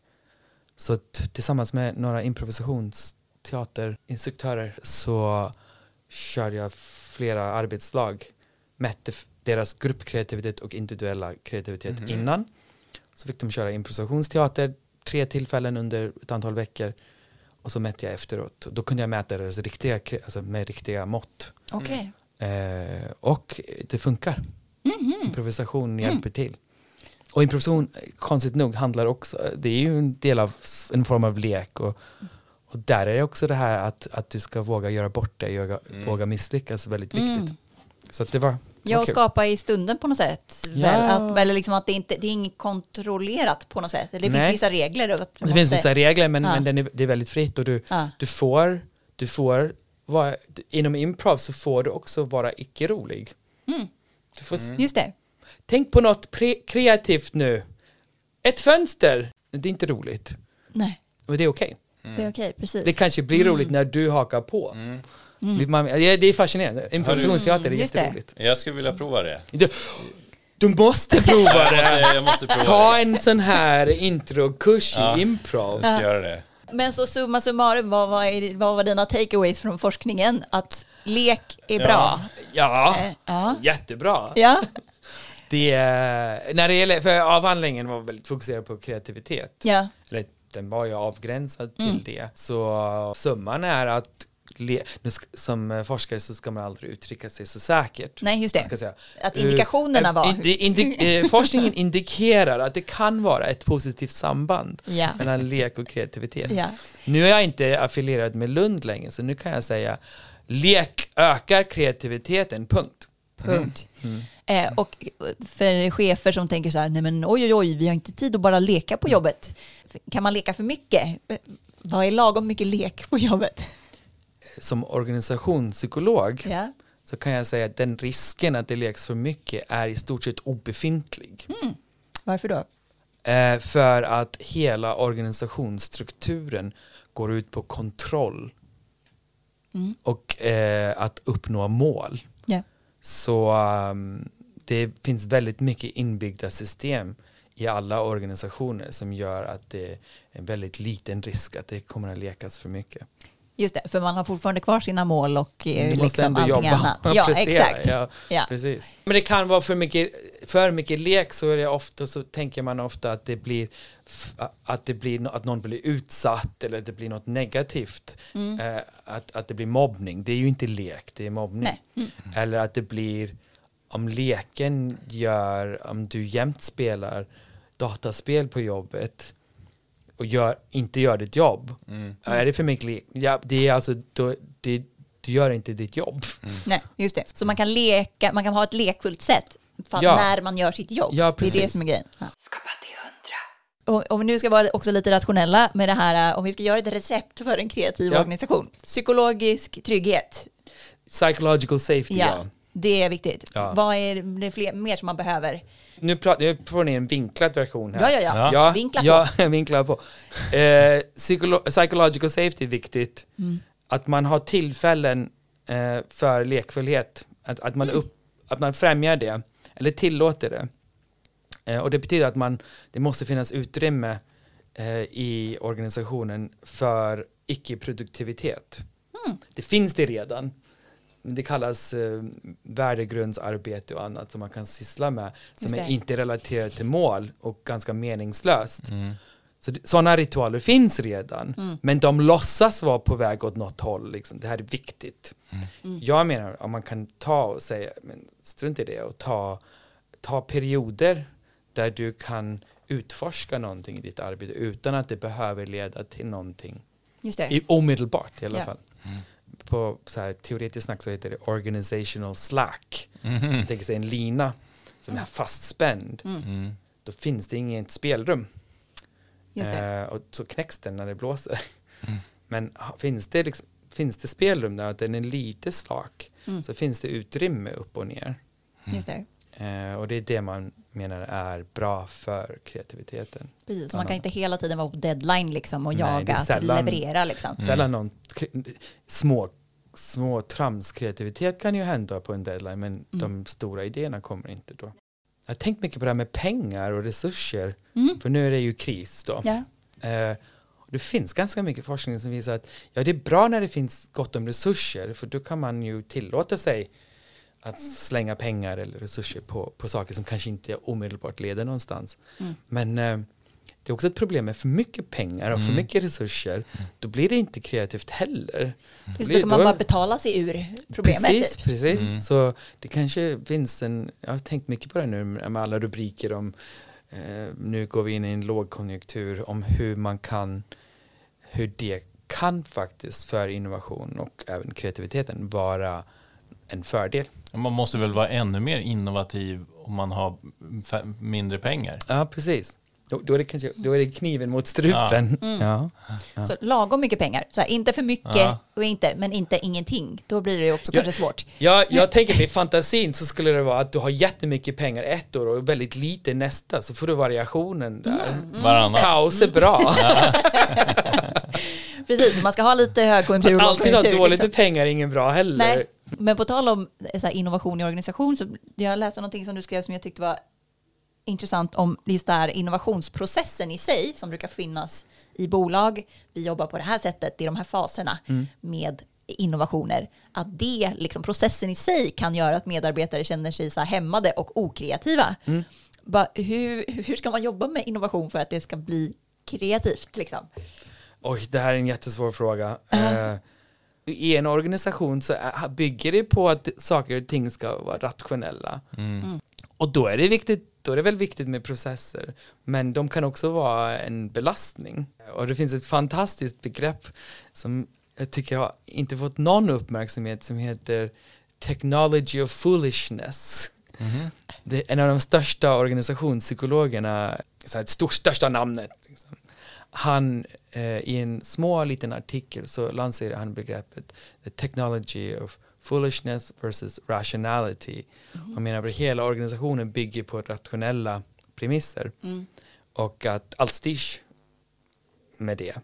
Så tillsammans med några improvisationsteaterinstruktörer så körde jag flera arbetslag, mätte deras gruppkreativitet och individuella kreativitet Mhm. innan. Så fick de köra improvisationsteater tre tillfällen under ett antal veckor och så mätte jag efteråt. Då kunde jag mäta deras riktiga, alltså med riktiga mått. Okej. Eh, och det funkar. Mhm. Improvisation hjälper till. Och improvisation, konstigt nog, handlar också, det är ju en del av en form av lek. Och, och där är det också det här att, att du ska våga göra bort dig, våga, Mm. våga misslyckas väldigt viktigt. Mm. Så att det var Ja, och kul. skapa i stunden på något sätt. Ja. Väl, att, eller liksom att det inte det är inget kontrollerat på något sätt. Det finns Nej. vissa regler. att Det man finns måste- vissa regler men, Ja. men den är, det är väldigt fritt och du, Ja. du får, du får vara, inom improv så får du också vara icke-rolig. Mm. Du får, s- Just det. Tänk på något pre- kreativt nu. Ett fönster! Det är inte roligt. Nej. Och det är okej. Det är okej, precis. Det kanske blir roligt när du hakar på. Mm. Man, ja, det är fascinerande. Improvisationsteater är Mm, jätteroligt. Jag skulle vilja prova det. Du, du måste prova Jag det! måste, jag måste prova Ta det. en sån här introkurs Ja. i improv. Jag ska göra det. Men så summa summarum, vad var, vad var dina takeaways från forskningen? Att lek är Ja. bra? Ja, Eh, Ja. jättebra. Ja. Det, är- när det gäller, för avhandlingen var väldigt fokuserad på kreativitet. ja. Eller den var ju avgränsad till Mm. det. Så summan är att le, nu ska, som forskare så ska man aldrig uttrycka sig så säkert. Nej, just det. säga. Att indikationerna Eh, var... in- det indi- eh, forskningen indikerar att det kan vara ett positivt samband Ja. mellan lek och kreativitet. Ja. Nu är jag inte affilierad med Lund längre, så nu kan jag säga lek ökar kreativiteten, punkt. Punkt. Mm. Eh, och för chefer som tänker så här, nej men oj oj oj, vi har inte tid att bara leka på jobbet. Kan man leka för mycket? Eh, Vad är lagom mycket lek på jobbet? Som organisationspsykolog Ja. så kan jag säga att den risken att det leks för mycket är i stort sett obefintlig. Varför då? Eh, för att hela organisationsstrukturen går ut på kontroll Mm. och eh, att uppnå mål. Ja. Så um, det finns väldigt mycket inbyggda system i alla organisationer som gör att det är en väldigt liten risk att det kommer att lekas för mycket. Just det, för man har fortfarande kvar sina mål och eh, måste liksom ändå allting jobba annat. Ja, prestera, exakt. Ja, Ja. Precis. Men det kan vara för mycket, för mycket lek så är det ofta så tänker man ofta att det blir att det blir att någon blir utsatt eller att det blir något negativt. Mm. Eh, att, att det blir mobbning. Det är ju inte lek, det är mobbning. Mm. Eller att det blir om leken gör, om du jämt spelar dataspel på jobbet och gör, inte gör ditt jobb. Mm. Är det för mycket lek? Ja, det är alltså, då, det, du gör inte ditt jobb. Nej, just det. Så man kan leka, man kan ha ett lekfullt sätt för Ja. när man gör sitt jobb. Ja, det är precis. det som är grejen. Ja. Och om vi nu ska vara också lite rationella med det här, äh, om vi ska göra ett recept för en kreativ Ja. organisation. Psykologisk trygghet, Psychological safety, ja, ja. det är viktigt. Ja. Vad är det fler, mer som man behöver? Nu, pratar, nu får ni en vinklad version här. Ja, ja, ja. Ja. Vinkla på. ja, vinkla på. Eh, psychological safety är viktigt. Mm. Att man har tillfällen eh, för lekfullhet. Att, att, man Mm. upp, att man främjar det, eller tillåter det. Eh, och det betyder att man, det måste finnas utrymme eh, i organisationen för icke-produktivitet. Mm. Det finns det redan. Det kallas eh, värdegrundsarbete och annat som man kan syssla med som är inte relaterat till mål och ganska meningslöst. Mm. Så det- sådana ritualer finns redan, Mm. men de låtsas vara på väg åt något håll. Liksom. Det här är viktigt. Mm. Jag menar om man kan ta och säga, men strunt i det och ta, ta perioder där du kan utforska någonting i ditt arbete utan att det behöver leda till någonting Just det. i, omedelbart i alla Ja. fall. På så här, teoretiskt snack så heter det organizational slack. Mhm. Jag tänker sig en lina som är fastspänd. Mm. Då finns det inget spelrum. Just det. Eh, och så knäcks den när det blåser. Mm. Men finns det, liksom, finns det spelrum där att den är lite slak Mm. så finns det utrymme upp och ner. Just det. Eh, och det är det man menar är bra för kreativiteten. Precis, man kan inte hela tiden vara på deadline liksom och Nej, jaga att sällan- leverera liksom. Sällan någon små, små tramskreativitet kan ju hända på en deadline men de stora idéerna kommer inte då. Jag har tänkt mycket på det här med pengar och resurser Mm. för nu är det ju kris då. Ja. Eh, det finns ganska mycket forskning som visar att ja, det är bra när det finns gott om resurser för då kan man ju tillåta sig att slänga pengar eller resurser på, på saker som kanske inte omedelbart leder någonstans. Mm. Men eh, det är också ett problem med för mycket pengar och för Mm. mycket resurser. Då blir det inte kreativt heller. Just blir- då kan man då- bara betala sig ur problemet. Precis, typ. precis. Mm. Så det kanske finns en, jag har tänkt mycket på det nu med alla rubriker om eh, nu går vi in i en lågkonjunktur om hur man kan, hur det kan faktiskt för innovation och även kreativiteten vara en fördel. Man måste väl vara ännu mer innovativ om man har mindre pengar. Ja, precis. Då, då, är det kanske, då är det kniven mot strupen. Mm. Ja. Ja. Så lagom mycket pengar. Så här, inte för mycket Ja. och inte, men inte ingenting. Då blir det också Ja. kanske svårt. Ja, jag tänker i fantasin så skulle det vara att du har jättemycket pengar ett år och väldigt lite nästa så får du variationen där. Varannat. Kaos är bra. precis. Man ska ha lite högkonjunktur och Att alltid ha dåligt liksom. med pengar är ingen bra heller. Nej, men på tal om eh, så innovation i organisation, så jag läste någonting som du skrev som jag tyckte var intressant om just det här innovationsprocessen i sig som brukar finnas i bolag. Vi jobbar på det här sättet i de här faserna med innovationer. Att det, liksom processen i sig kan göra att medarbetare känner sig så hämmade och okreativa. Ba, hur, hur ska man jobba med innovation för att det ska bli kreativt? Liksom? Oj, det här är en jättesvår fråga. Eh, I en organisation så bygger det på att saker och ting ska vara rationella. Och då är det viktigt då är det väl viktigt med processer, men de kan också vara en belastning. Och det finns ett fantastiskt begrepp som jag tycker har inte fått någon uppmärksamhet som heter technology of foolishness. Det är en av de största organisationspsykologerna, så här, ett stort, största namnet. Han eh, i en små liten artikel så lanserar han begreppet the technology of foolishness versus rationality. Han menar att hela organisationen bygger på rationella premisser och att allt styrs med det.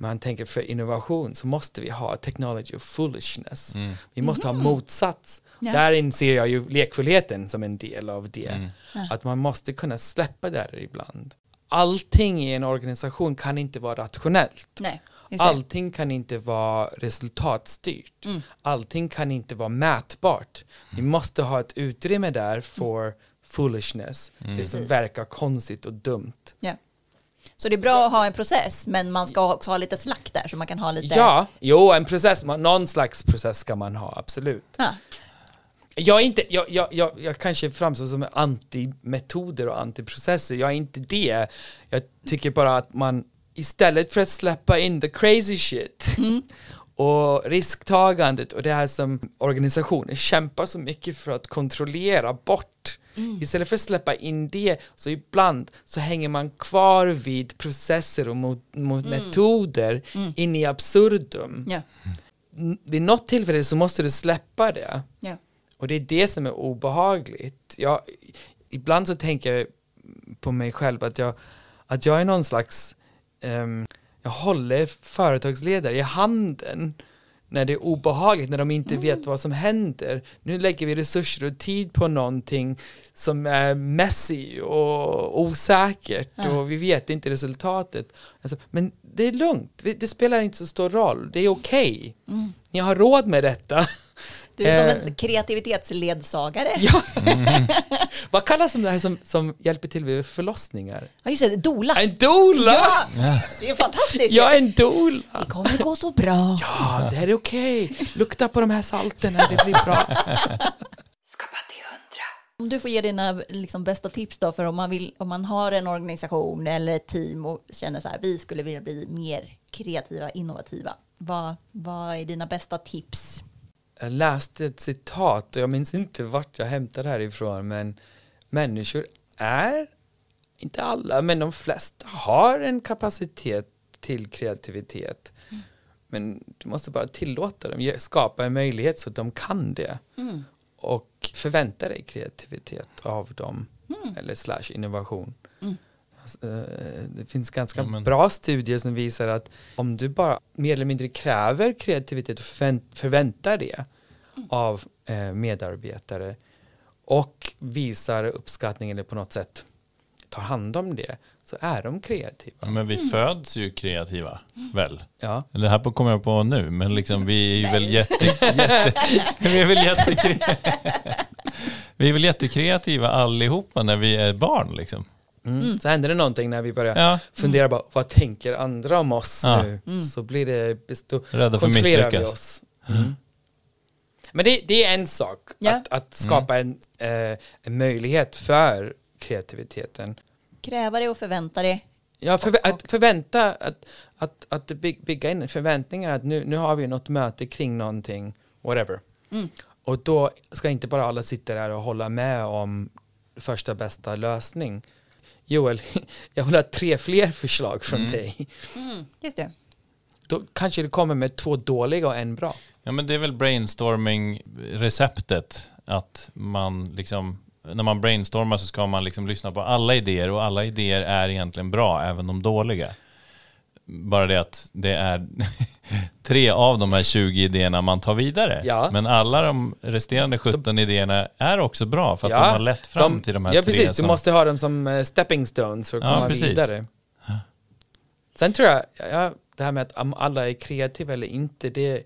Men han tänker för innovation så måste vi ha technology of foolishness. Vi måste ha motsats. Ja. Där inser jag ju lekfullheten som en del av det. Mm. Att man måste kunna släppa det här ibland. Allting i en organisation kan inte vara rationellt. Nej. Allting kan inte vara resultatstyrt. Mm. Allting kan inte vara mätbart. Vi måste ha ett utrymme där för foolishness. Det som verkar konstigt och dumt. Ja. Så det är bra att ha en process, men man ska också ha lite slack där så man kan ha lite... Ja, jo, en process, man- någon slags process ska man ha, absolut. Ja. Jag, är inte, jag, jag, jag, jag kanske framstår som anti-metoder och antiprocesser, jag är inte det. Jag tycker bara att man istället för att släppa in the crazy shit och risktagandet och det här som organisationer kämpar så mycket för att kontrollera bort. Istället för att släppa in det, så ibland så hänger man kvar vid processer och mot, mot metoder in i absurdum. N- Vid något tillfälle så måste du släppa det. Ja. Och det är det som är obehagligt. Jag, ibland så tänker jag på mig själv att jag, att jag är någon slags, ehm, jag håller företagsledare i handen när det är obehagligt, när de inte vet vad som händer. Nu lägger vi resurser och tid på någonting som är messy och osäkert Ja. och vi vet inte resultatet. Alltså, men det är lugnt, det spelar inte så stor roll, det är okej. Ni har råd med detta. Du är som Eh. en kreativitetsledsagare. Ja. Vad kallas de där som, som hjälper till vid förlossningar? Ja, just det, dola. En doula! Ja, det är fantastiskt. Jag är en doula! Det kommer gå så bra. Ja, det här är okej. Lukta på de här salterna, det blir bra. Om du får ge dina liksom, bästa tips då för om man, vill, om man har en organisation eller ett team och känner så här, vi skulle vilja bli mer kreativa, innovativa. Vad, vad är dina bästa tips? Jag läste ett citat och jag minns inte vart jag hämtade det här ifrån, men människor är, inte alla, men de flesta har en kapacitet till kreativitet. Men du måste bara tillåta dem, skapa en möjlighet så att de kan det. Och förvänta dig kreativitet av dem, eller slash innovation. Alltså, eh, Det finns ganska Ja, bra studier som visar att om du bara mer eller mindre kräver kreativitet och förvänt, förväntar det av eh, medarbetare och visar uppskattning eller på något sätt tar hand om det så är de kreativa. Ja, Men vi föds ju kreativa, väl? Ja. Det här på- kommer jag på nu, men liksom vi är väl jätte, jätte, vi är väl jättekre, vi är väl jättekreativa allihopa när vi är barn liksom. Mm. Så händer det någonting när vi börjar Ja, fundera på vad tänker andra om oss Ja. nu? Så blir det, besto- Rädda för kontrollerar vi misslyckas. oss. Mm. Men det, det är en sak, Ja. att, att skapa en, eh, en möjlighet för kreativiteten. Kräva det och förvänta det. Ja, förvä- att förvänta, att, att, att by- bygga in förväntningar att nu, nu har vi något möte kring någonting, whatever. Och då ska inte bara alla sitta där och hålla med om första bästa lösning. Joel, jag vill ha tre fler förslag från dig. Just det. Då kanske det kommer med två dåliga och en bra. Ja men det är väl brainstorming-receptet. Att man liksom, när man brainstormar så ska man liksom lyssna på alla idéer och alla idéer är egentligen bra, även de dåliga. Bara det att det är tre av de här 20 idéerna man tar vidare. Ja. Men alla de resterande 17 idéerna är också bra för att Ja, de har lett fram till de här Ja, tre. precis. Du som, måste ha dem som eh, stepping stones för att Ja, komma precis. vidare. Sen tror jag, ja, det här med att om alla är kreativa eller inte, det,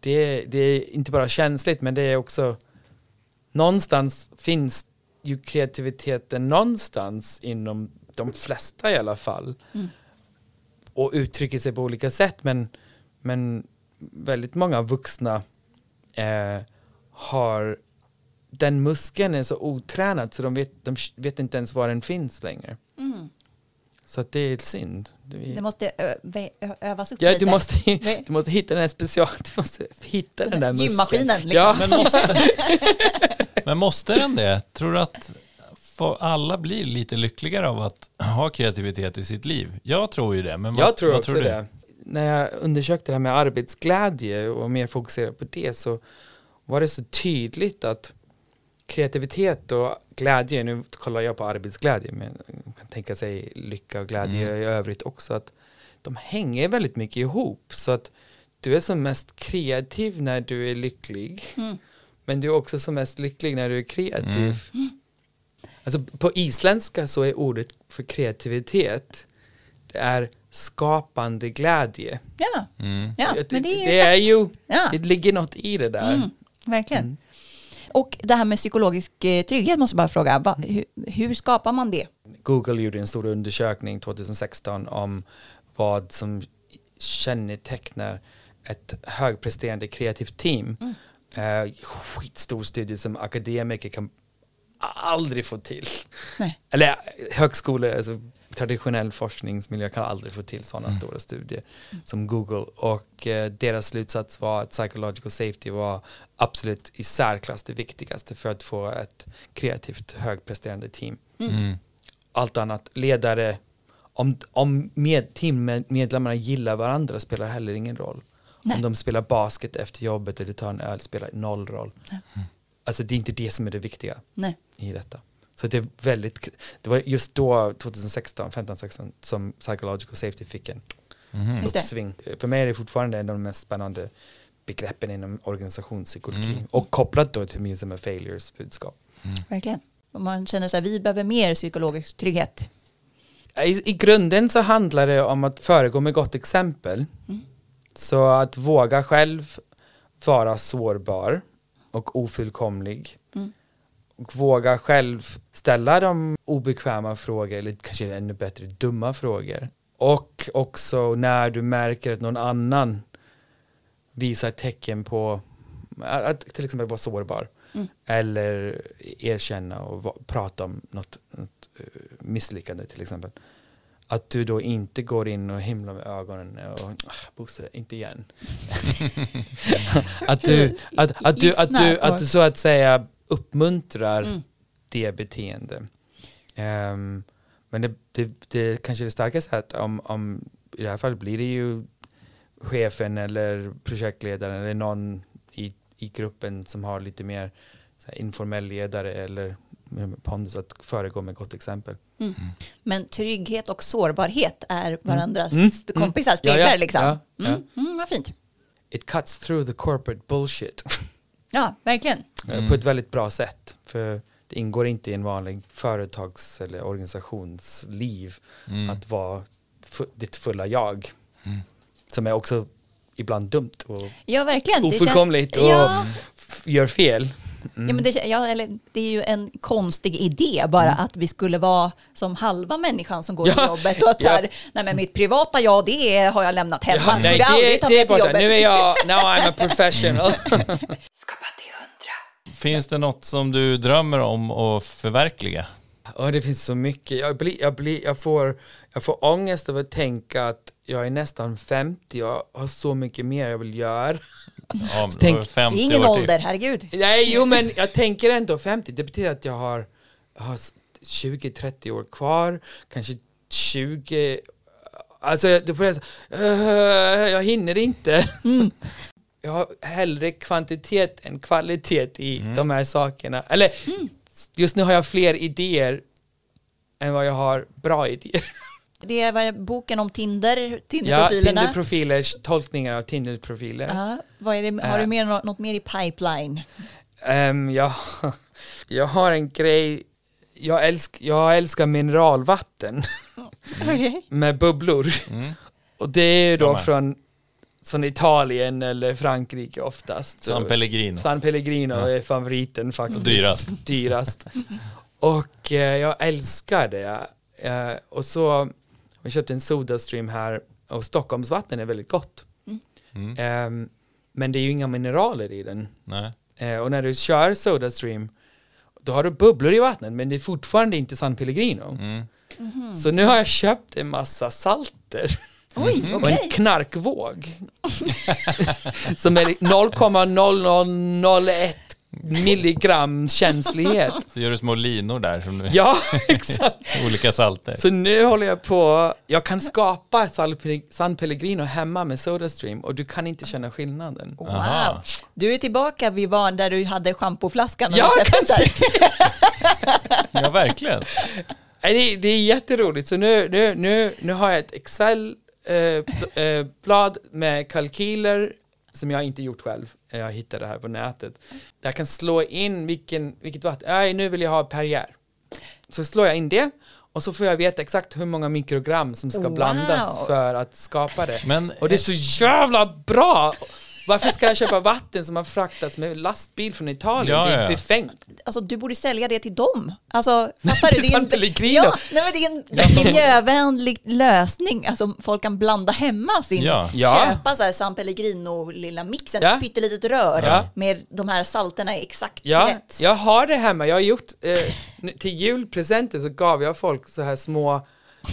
det, det är inte bara känsligt, men det är också någonstans finns ju kreativiteten någonstans inom de flesta i alla fall. Mm. Och uttrycker sig på olika sätt, men, men väldigt många vuxna eh, har den muskeln är så otränad så de vet, de vet inte ens var den finns längre. Mm. Så att det är synd. Det är, Det måste ö- vä- ö- övas upp ja, lite. du, måste, du måste hitta den här special, du måste hitta den, Den där där muskeln. gymmaskinen, liksom. Ja, Men måste, men måste den det? Tror du att alla blir lite lyckligare av att ha kreativitet i sitt liv? Jag tror ju det. Men vad, jag tror vad också tror du? det. När jag undersökte det här med arbetsglädje och mer fokuserade på det så var det så tydligt att kreativitet och glädje, nu kollar jag på arbetsglädje, men man kan tänka sig lycka och glädje Mm. i övrigt också, att de hänger väldigt mycket ihop. Så att du är som mest kreativ när du är lycklig, Mm. men du är också som mest lycklig när du är kreativ. Mm. Alltså på isländska så är ordet för kreativitet, det är skapande glädje. Ja, Mm. ja det, men det är ju det är ju, Ja. det ligger något i det där. Mm, verkligen. Mm. Och det här med psykologisk eh, trygghet måste jag bara fråga, va, hur, hur skapar man det? Google gjorde en stor undersökning 2016 om vad som kännetecknar ett högpresterande kreativt team. Mm. Eh, skitstor studie som akademiker kan aldrig få till. Nej. Eller högskole, alltså traditionell forskningsmiljö kan aldrig få till sådana Mm. stora studier som Google. Och eh, deras slutsats var att psychological safety var absolut i särklass det viktigaste för att få ett kreativt högpresterande team Mm. allt annat, ledare, om, om med, teammedlemmarna gillar varandra spelar heller ingen roll. Nej. Om de spelar basket efter jobbet eller tar en öl spelar noll roll. Nej. Alltså det är inte det som är det viktiga Nej. i detta. Så det är väldigt, det var just då 2016, 15, 16 som psychological safety fick en det. uppsving. För mig är det fortfarande en av de mest spännande begreppen inom organisationspsykologi Mm. och kopplat då till Museum of Failures budskap. Verkligen. Och man känner så här, vi behöver mer psykologisk trygghet. I, I grunden så handlar det om att föregå med gott exempel. Mm. Så att våga själv vara sårbar och ofullkomlig. Mm. Och våga själv ställa de obekväma frågor, eller kanske ännu bättre dumma frågor. Och också när du märker att någon annan visar tecken på att till exempel vara sårbar. Mm. Eller erkänna och prata om något, något eh, misslyckande till exempel. Att du då inte går in och himlar med ögonen och ah, Bosse, inte igen. att, du, att, att, du, att, du, att du så att säga uppmuntrar Mm. det beteende. Ehm, men det, det, det kanske är det starkaste att om, om, i det här fallet blir det ju chefen eller projektledaren eller någon i, i gruppen som har lite mer informell ledare eller pondus att föregå med gott exempel. Men trygghet och sårbarhet är varandras Mm. kompisar, Ja, speglar ja, liksom. ja, ja. Mm. Mm, vad fint. It cuts through the corporate bullshit Ja, verkligen. Mm. på ett väldigt bra sätt. För det ingår inte i en vanlig företags eller organisationsliv Mm. att vara ditt fulla jag. Mm. Som är också ibland dumt och Ja, verkligen. Ofullkomligt och Ja, gör fel. Ja, men det, ja, eller, det är ju en konstig idé bara att vi skulle vara som halva människan som går till Ja, jobbet och att så här, nej men mitt privata jag det är, har jag lämnat hemma, Ja, skulle aldrig ta det är till borta. jobbet. Nu är jag, now I'm a professional. Finns det något som du drömmer om att förverkliga? Ja, det finns så mycket. Jag, blir, jag, blir, jag, får, jag får ångest av att tänka att jag är nästan 50, jag har så mycket mer jag vill göra. Ja, Så tänk- 50 Det är ingen år till. ålder, herregud. Nej, jo men jag tänker ändå 50, det betyder att jag har, har 20-30 år kvar, kanske 20, alltså då får jag säga, "Uh, jag hinner inte. Jag har hellre kvantitet än kvalitet i de här sakerna. Eller just nu har jag fler idéer än vad jag har bra idéer. Det var boken om Tinder, Ja, Tinderprofilerna. Tinder-profilers tolkningar av Tinder-profiler. Ja, vad är det, har du Äh. mer, något, något mer i pipeline? Ehm, jag, jag har en grej, jag, älsk, jag älskar mineralvatten Okej. med bubblor. Mm. Och det är ju då från, från Italien eller Frankrike oftast. San Pellegrino. San Pellegrino Ja. är favoriten faktiskt. Dyrast. Dyrast. Och eh, jag älskar det. Eh, och så har vi köpt en Sodastream här och Stockholmsvatten är väldigt gott. Mm. Ehm, men det är ju inga mineraler i den. Nej. Eh, och när du kör Sodastream då har du bubblor i vattnet men det är fortfarande inte San Pellegrino. Mm. Så nu har jag köpt en massa salter Oj, och okej. en knarkvåg. som är 0,0001 milligram känslighet. Så gör du små linor där som du, Ja, exakt. olika salter. Så nu håller jag på, jag kan skapa San Pe- San Pellegrino hemma med Sodastream och du kan inte känna skillnaden. Wow. Aha. Du är tillbaka vid barn där du hade schampoflaskan och Ja, där. Ja, verkligen. Det, det är jätteroligt, så nu, nu, nu, nu har jag ett Excel-blad med kalkyler som jag inte gjort själv. Jag hittade det här på nätet. Jag kan slå in vilken, vilket vatten, nej nu vill jag ha Perrier. Så slår jag in det och så får jag veta exakt hur många mikrogram som ska Wow. blandas för att skapa det. Men Och det är så jävla bra! Varför ska jag köpa vatten som har fraktats med lastbil från Italien? Ja, det ja, är ja. befängt. Alltså du borde sälja det till dem. Alltså fattar du? Till San Pellegrino. ja, nej, men det är en, det är en miljövänlig lösning. Alltså folk kan blanda hemma sin, Ja. Ja. köpa så här San Pellegrino lilla mixen, Ja. pyttelitet rör Ja. med de här salterna är exakt Ja, rätt. jag har det hemma. Jag har gjort, eh, till julpresenter så gav jag folk så här små,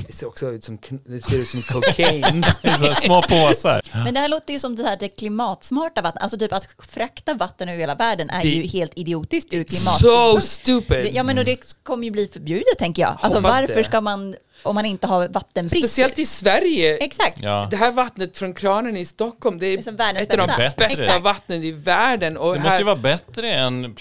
det ser också ut som, det ser ut som kokain. så små påsar. Men det här låter ju som det här det klimatsmarta vattnet. Alltså typ att frakta vatten över hela världen är Det- ju helt idiotiskt ur so klimatsynpunkt. stupid! Det- Ja men och det kommer ju bli förbjudet tänker jag. Alltså Hoppas varför det. ska man, om man inte har vattenbrist? Speciellt i Sverige. Exakt. Ja. Det här vattnet från kranen i Stockholm, det är, Det är ett av de bästa. Exakt. vattnen i världen. Och Det här, måste ju vara bättre än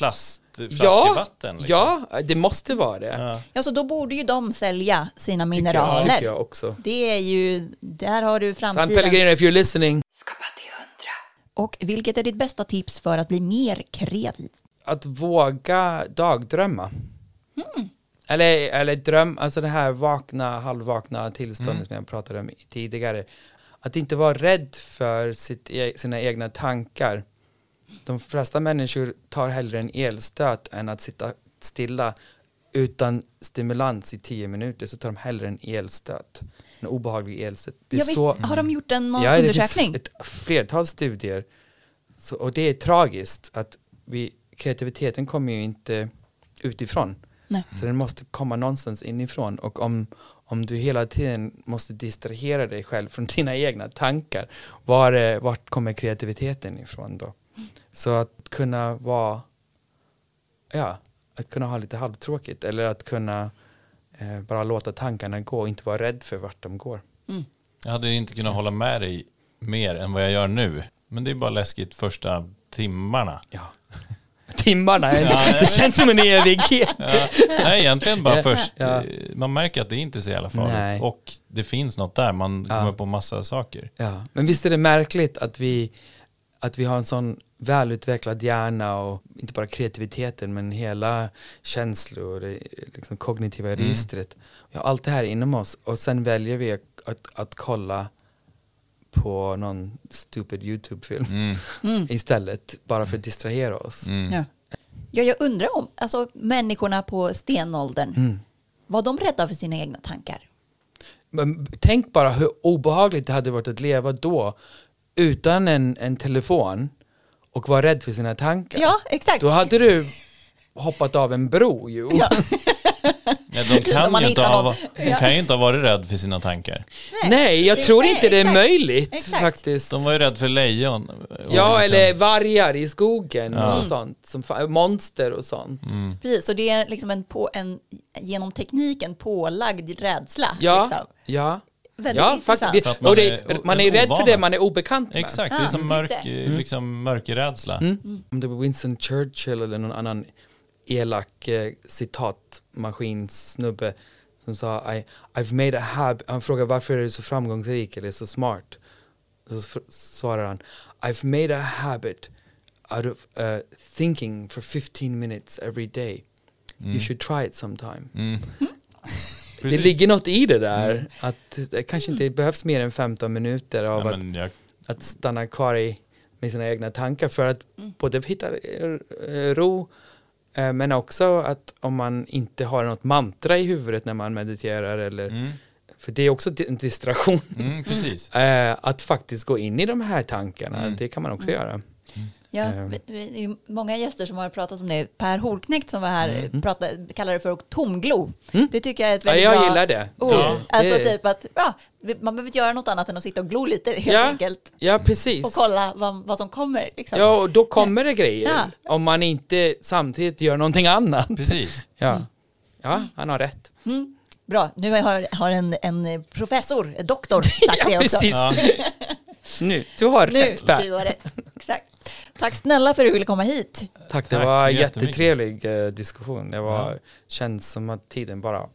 ja, plastflaskevatten. Liksom. ja, det måste vara det. Ja. Ja, så då borde ju de sälja sina Tycker jag, mineraler. tycker jag också. Det är ju, där har du San framtidens... Pellegrino, if you're listening. Och vilket är ditt bästa tips för att bli mer kreativ? att våga dagdrömma. Eller, eller dröm, alltså det här vakna, halvvakna tillståndet som jag pratade om tidigare. Att inte vara rädd för sitt, e- sina egna tankar. De flesta människor tar hellre en elstöt än att sitta stilla utan stimulans i tio minuter så tar de hellre en elstöt. En obehaglig elstöt. Det Ja, visst, så, har de gjort en någon Ja, det undersökning? finns ett flertal studier. Så, och det är tragiskt att vi, kreativiteten kommer ju inte utifrån. Nej. Så den måste komma någonstans inifrån. Och om, om du hela tiden måste distrahera dig själv från dina egna tankar, var, är- vart kommer kreativiteten ifrån då? Så att kunna vara, ja, att kunna ha lite halvtråkigt eller att kunna eh, bara låta tankarna gå och inte vara rädd för vart de går. Jag hade inte kunnat hålla med dig mer än vad jag gör nu. Men det är bara läskigt första timmarna. Ja. Timmarna, Ja, det känns som en evighet. Ja. Nej, egentligen bara först. Ja. Man märker att det inte är så jävla farligt. Nej. Och det finns något där. Man Ja. kommer på massa saker. Ja, men visst är det märkligt att vi, att vi har en sån välutvecklad hjärna och inte bara kreativiteten men hela känslor, det liksom kognitiva Mm. registret. Har allt det här inom oss och sen väljer vi att, att, att kolla på någon stupid YouTube-film Mm. istället bara för att distrahera oss. Mm. Ja. ja, jag undrar om alltså, människorna på stenåldern, Mm. var de rädda för sina egna tankar? Men tänk bara hur obehagligt det hade varit att leva då utan en, en telefon och vara rädd för sina tankar. Ja, exakt. Då hade du hoppat av en bro ju. Ja. Ja, de, kan man ju inte ha, de kan ju inte ha varit rädd för sina tankar. Nej, jag det- tror nej, inte det är exakt. möjligt Exakt. faktiskt. De var ju rädda för lejon. Ja, liksom- eller vargar i skogen Ja. och sånt. Som monster och sånt. Mm. Precis, så det är liksom en, på, en genom tekniken pålagd rädsla. Ja, Liksom. ja. Väldigt Ja, intressant. att Det, man och det, är- man är rädd för det man är obekant med. Exakt, det är som mörk, det. eh, liksom mörkerrädsla. Mm. Om det var Winston Churchill eller någon annan elak eh, citatmaskinsnubbe som sa I, I've made a habit, han frågade varför är du så framgångsrik eller så smart? Så svarar han I've made a habit out of uh, thinking for 15 minutes every day. You should try it sometime. Mm. Det Precis. ligger något i det där, att det kanske inte behövs mer än 15 minuter av ja, att, jag, att stanna kvar i, med sina egna tankar för att Mm. både hitta eh, ro eh, men också att om man inte har något mantra i huvudet när man mediterar eller mm, för det är också en distraktion mm, precis. eh, att faktiskt gå in i de här tankarna Mm. det kan man också Mm. göra Ja, Ehm. vi, vi, det är många gäster som har pratat om det. Per Holknekt som var här Mm. pratade, kallade det för tomglo. Mm. Det tycker jag är ett ja, väldigt jag bra gillar det, ord. Ja. Alltså det typ att ja, man behöver inte göra något annat än att sitta och glo lite helt Ja. enkelt. ja precis Och kolla vad, vad som kommer. Liksom. ja och då kommer det grejer Ja. om man inte samtidigt gör någonting annat Precis. ja, ja han har rätt Mm. Bra, nu har, har en, en professor, en doktor sagt det ja, också. precis. Ja. nu, du har Nu, rätt Per. du har rätt. Exakt. Tack snälla för att du ville komma hit. Tack, det Tack var jättetrevlig eh, diskussion. Det var, Ja. känns som att tiden bara...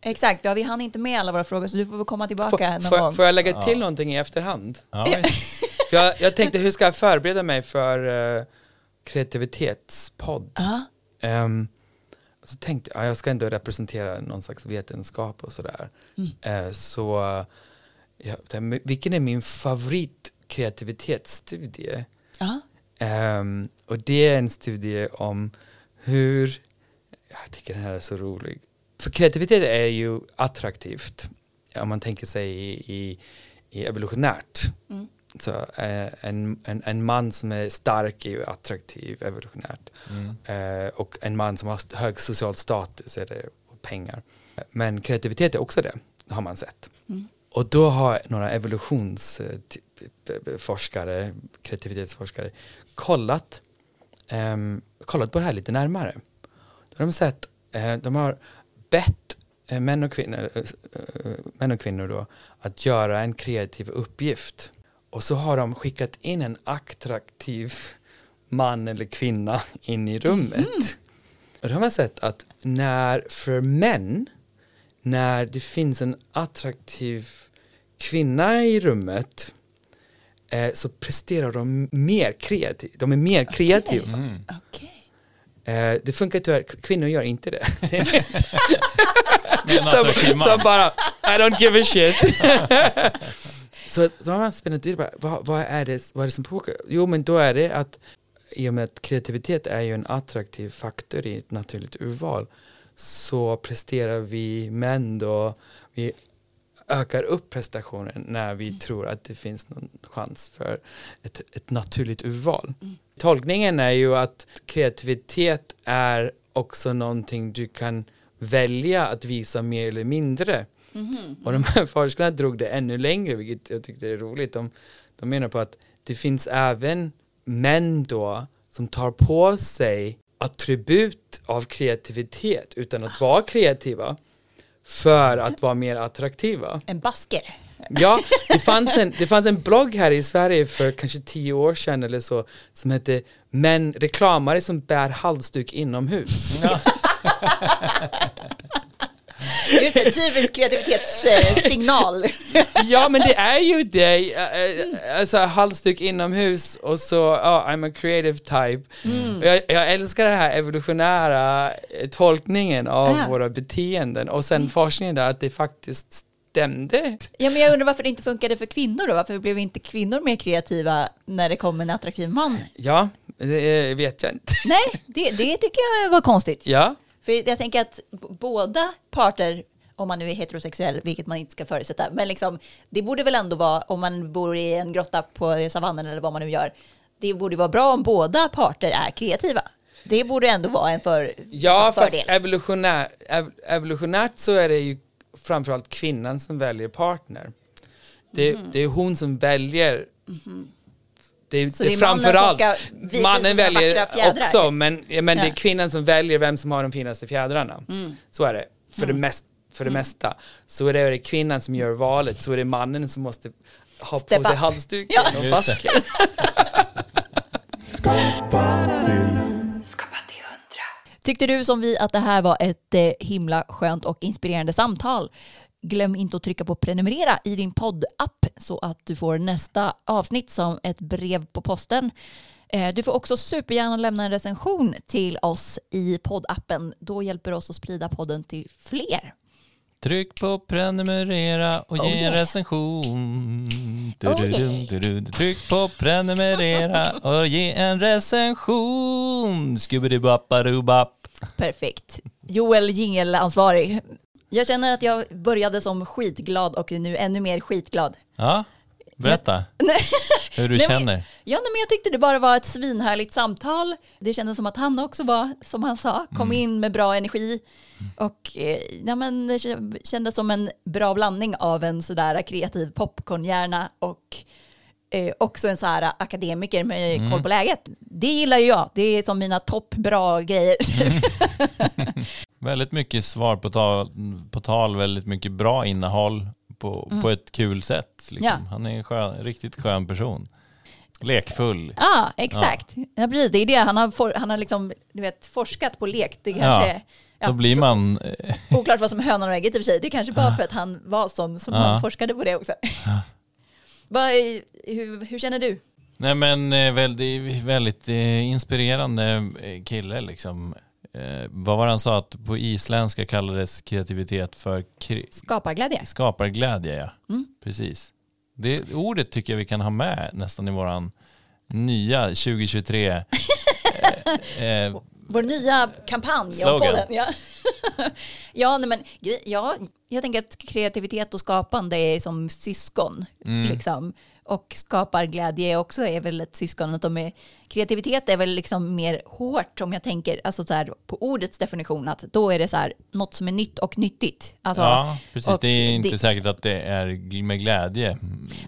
Exakt, ja, vi hann inte med alla våra frågor så du får väl komma tillbaka Får, någon får, gång. får jag lägga till Ja. någonting i efterhand? Ja. För jag, jag tänkte, hur ska jag förbereda mig för uh, kreativitetspodd? Ja. Ehm, så tänkte jag, ja, jag ska ändå representera någon slags vetenskap och sådär. Mm. Eh, så, ja, vilken är min favorit kreativitetsstudie? Ehm, och det är en studie om hur, jag tycker den här är så rolig. För kreativitet är ju attraktivt, om man tänker sig i, i, i evolutionärt. Mm. Så eh, en, en, en man som är stark är ju attraktiv evolutionärt. Mm. Eh, och en man som har hög social status är det, och pengar. Men kreativitet är också det, har man sett. Mm. Och då har några evolutionsforskare, kreativitetsforskare, kollat, ehm, kollat på det här lite närmare. Då har de sett, eh, de har bett eh, män, och kvinnor, eh, eh, män och kvinnor då, att göra en kreativ uppgift. Och så har de skickat in en attraktiv man eller kvinna in i rummet. Och då har man sett att när för män, när det finns en attraktiv kvinna i rummet eh, så presterar de mer kreativt. De är mer kreativa. Mm. Okej. Eh, det funkar tyvärr, kvinnor gör inte det. De, de bara, I don't give a shit. så då har man spännat ut, vad, vad, är det, vad är det som pågår? Jo men då är det att i och med att kreativitet är ju en attraktiv faktor i ett naturligt urval så presterar vi män då, vi ökar upp prestationen när vi tror att det finns någon chans för ett, ett naturligt urval. Tolkningen är ju att kreativitet är också någonting du kan välja att visa mer eller mindre. Mhm. Och de här forskarna drog det ännu längre, vilket jag tyckte är roligt. De, de menar på att det finns även män då som tar på sig attribut av kreativitet utan att vara kreativa för att vara mer attraktiva. En basker. Ja, det fanns, en, det fanns en blogg här i Sverige för kanske tio år sedan eller så som hette Män, reklamare som bär halsduk inomhus. Just det, typisk kreativitetssignal. Ja men det är ju det, eh, eh, alltså halsduk inomhus och så, ja, I'm a creative type. Och Jag, jag älskar den här evolutionära eh, tolkningen av Ja. våra beteenden och sen forskningen där att det faktiskt stämde. Ja, men jag undrar varför det inte funkade för kvinnor då? Varför blev inte kvinnor mer kreativa när det kom en attraktiv man? Ja, det vet jag inte. Nej, det, det tycker jag var konstigt. Ja, För jag tänker att båda parter, om man nu är heterosexuell, vilket man inte ska förutsätta, men liksom, det borde väl ändå vara, om man bor i en grotta på savannen eller vad man nu gör, det borde vara bra om båda parter är kreativa. Det borde ändå vara en för, ja liksom, fast fördel. evolutionär, ev, evolutionärt så är det ju framförallt kvinnan som väljer partner. Det, Mhm. det är hon som väljer det, Så det är mannen framförallt, ska mannen sina väljer också, men, ja, men det är Ja. kvinnan som väljer vem som har de finaste fjädrarna. Mm. Så är det, för, det, mest, för det mesta. Så är det kvinnan som gör valet, så är det mannen som måste ha Step på sig up. halsduken Ja. och basken. Tyckte du som vi att det här var ett eh, himla skönt och inspirerande samtal? Glöm inte att trycka på prenumerera i din poddapp så att du får nästa avsnitt som ett brev på posten. Eh, Du får också supergärna lämna en recension till oss i poddappen. Då hjälper det oss att sprida podden till fler. Tryck på prenumerera och ge Oh, en yeah. recension. Du, Oh, du, du, du, du. Tryck på prenumerera och ge en recension. Perfekt. Joel Jingel-ansvarig. Jag känner att jag började som skitglad och är nu ännu mer skitglad. Ja, berätta hur du Nej, men- känner. Ja, nej, men jag tyckte det bara var ett svinhärligt samtal. Det kändes som att han också var, som han sa, kom in med bra energi. Och eh, ja, men det kändes som en bra blandning av en sådär kreativ popcornhjärna och eh, också en så här akademiker med koll på läget. Det gillar ju jag. Det är som mina toppbra grejer. Väldigt mycket svar på tal, på tal väldigt mycket bra innehåll på, på ett kul sätt. Liksom. Mm. Ja. Han är en skön, riktigt skön person. Lekfull. Ja, exakt. Ja. precis. Det är det. Han har, for, han har liksom, du vet, forskat på lek. Det kanske, ja. Då blir man... Oklart vad som är hönan och ägget i och för sig. Det är kanske bara för att han var sån som Ja. han forskade på det också. Är- hur, hur känner du? Nej men eh, väldigt, väldigt eh, inspirerande eh, kille liksom. Eh, vad var det han sa att på isländska kallades kreativitet för kri- Skaparglädje. skaparglädje ja. Mm. Precis. Det ordet tycker jag vi kan ha med nästan i våran nya 2023 eh, eh, Vår nya kampanj Slogan. podden. Ja, ja, nej, men, ja, jag tänker att kreativitet och skapande är som syskon. Mm. Liksom. Och skaparglädje också är väl ett syskon. Att de är, kreativitet är väl liksom mer hårt om jag tänker alltså så här, på ordets definition. Att då är det så här, något som är nytt och nyttigt. Alltså, Ja, precis. Det är inte det- säkert att det är med glädje.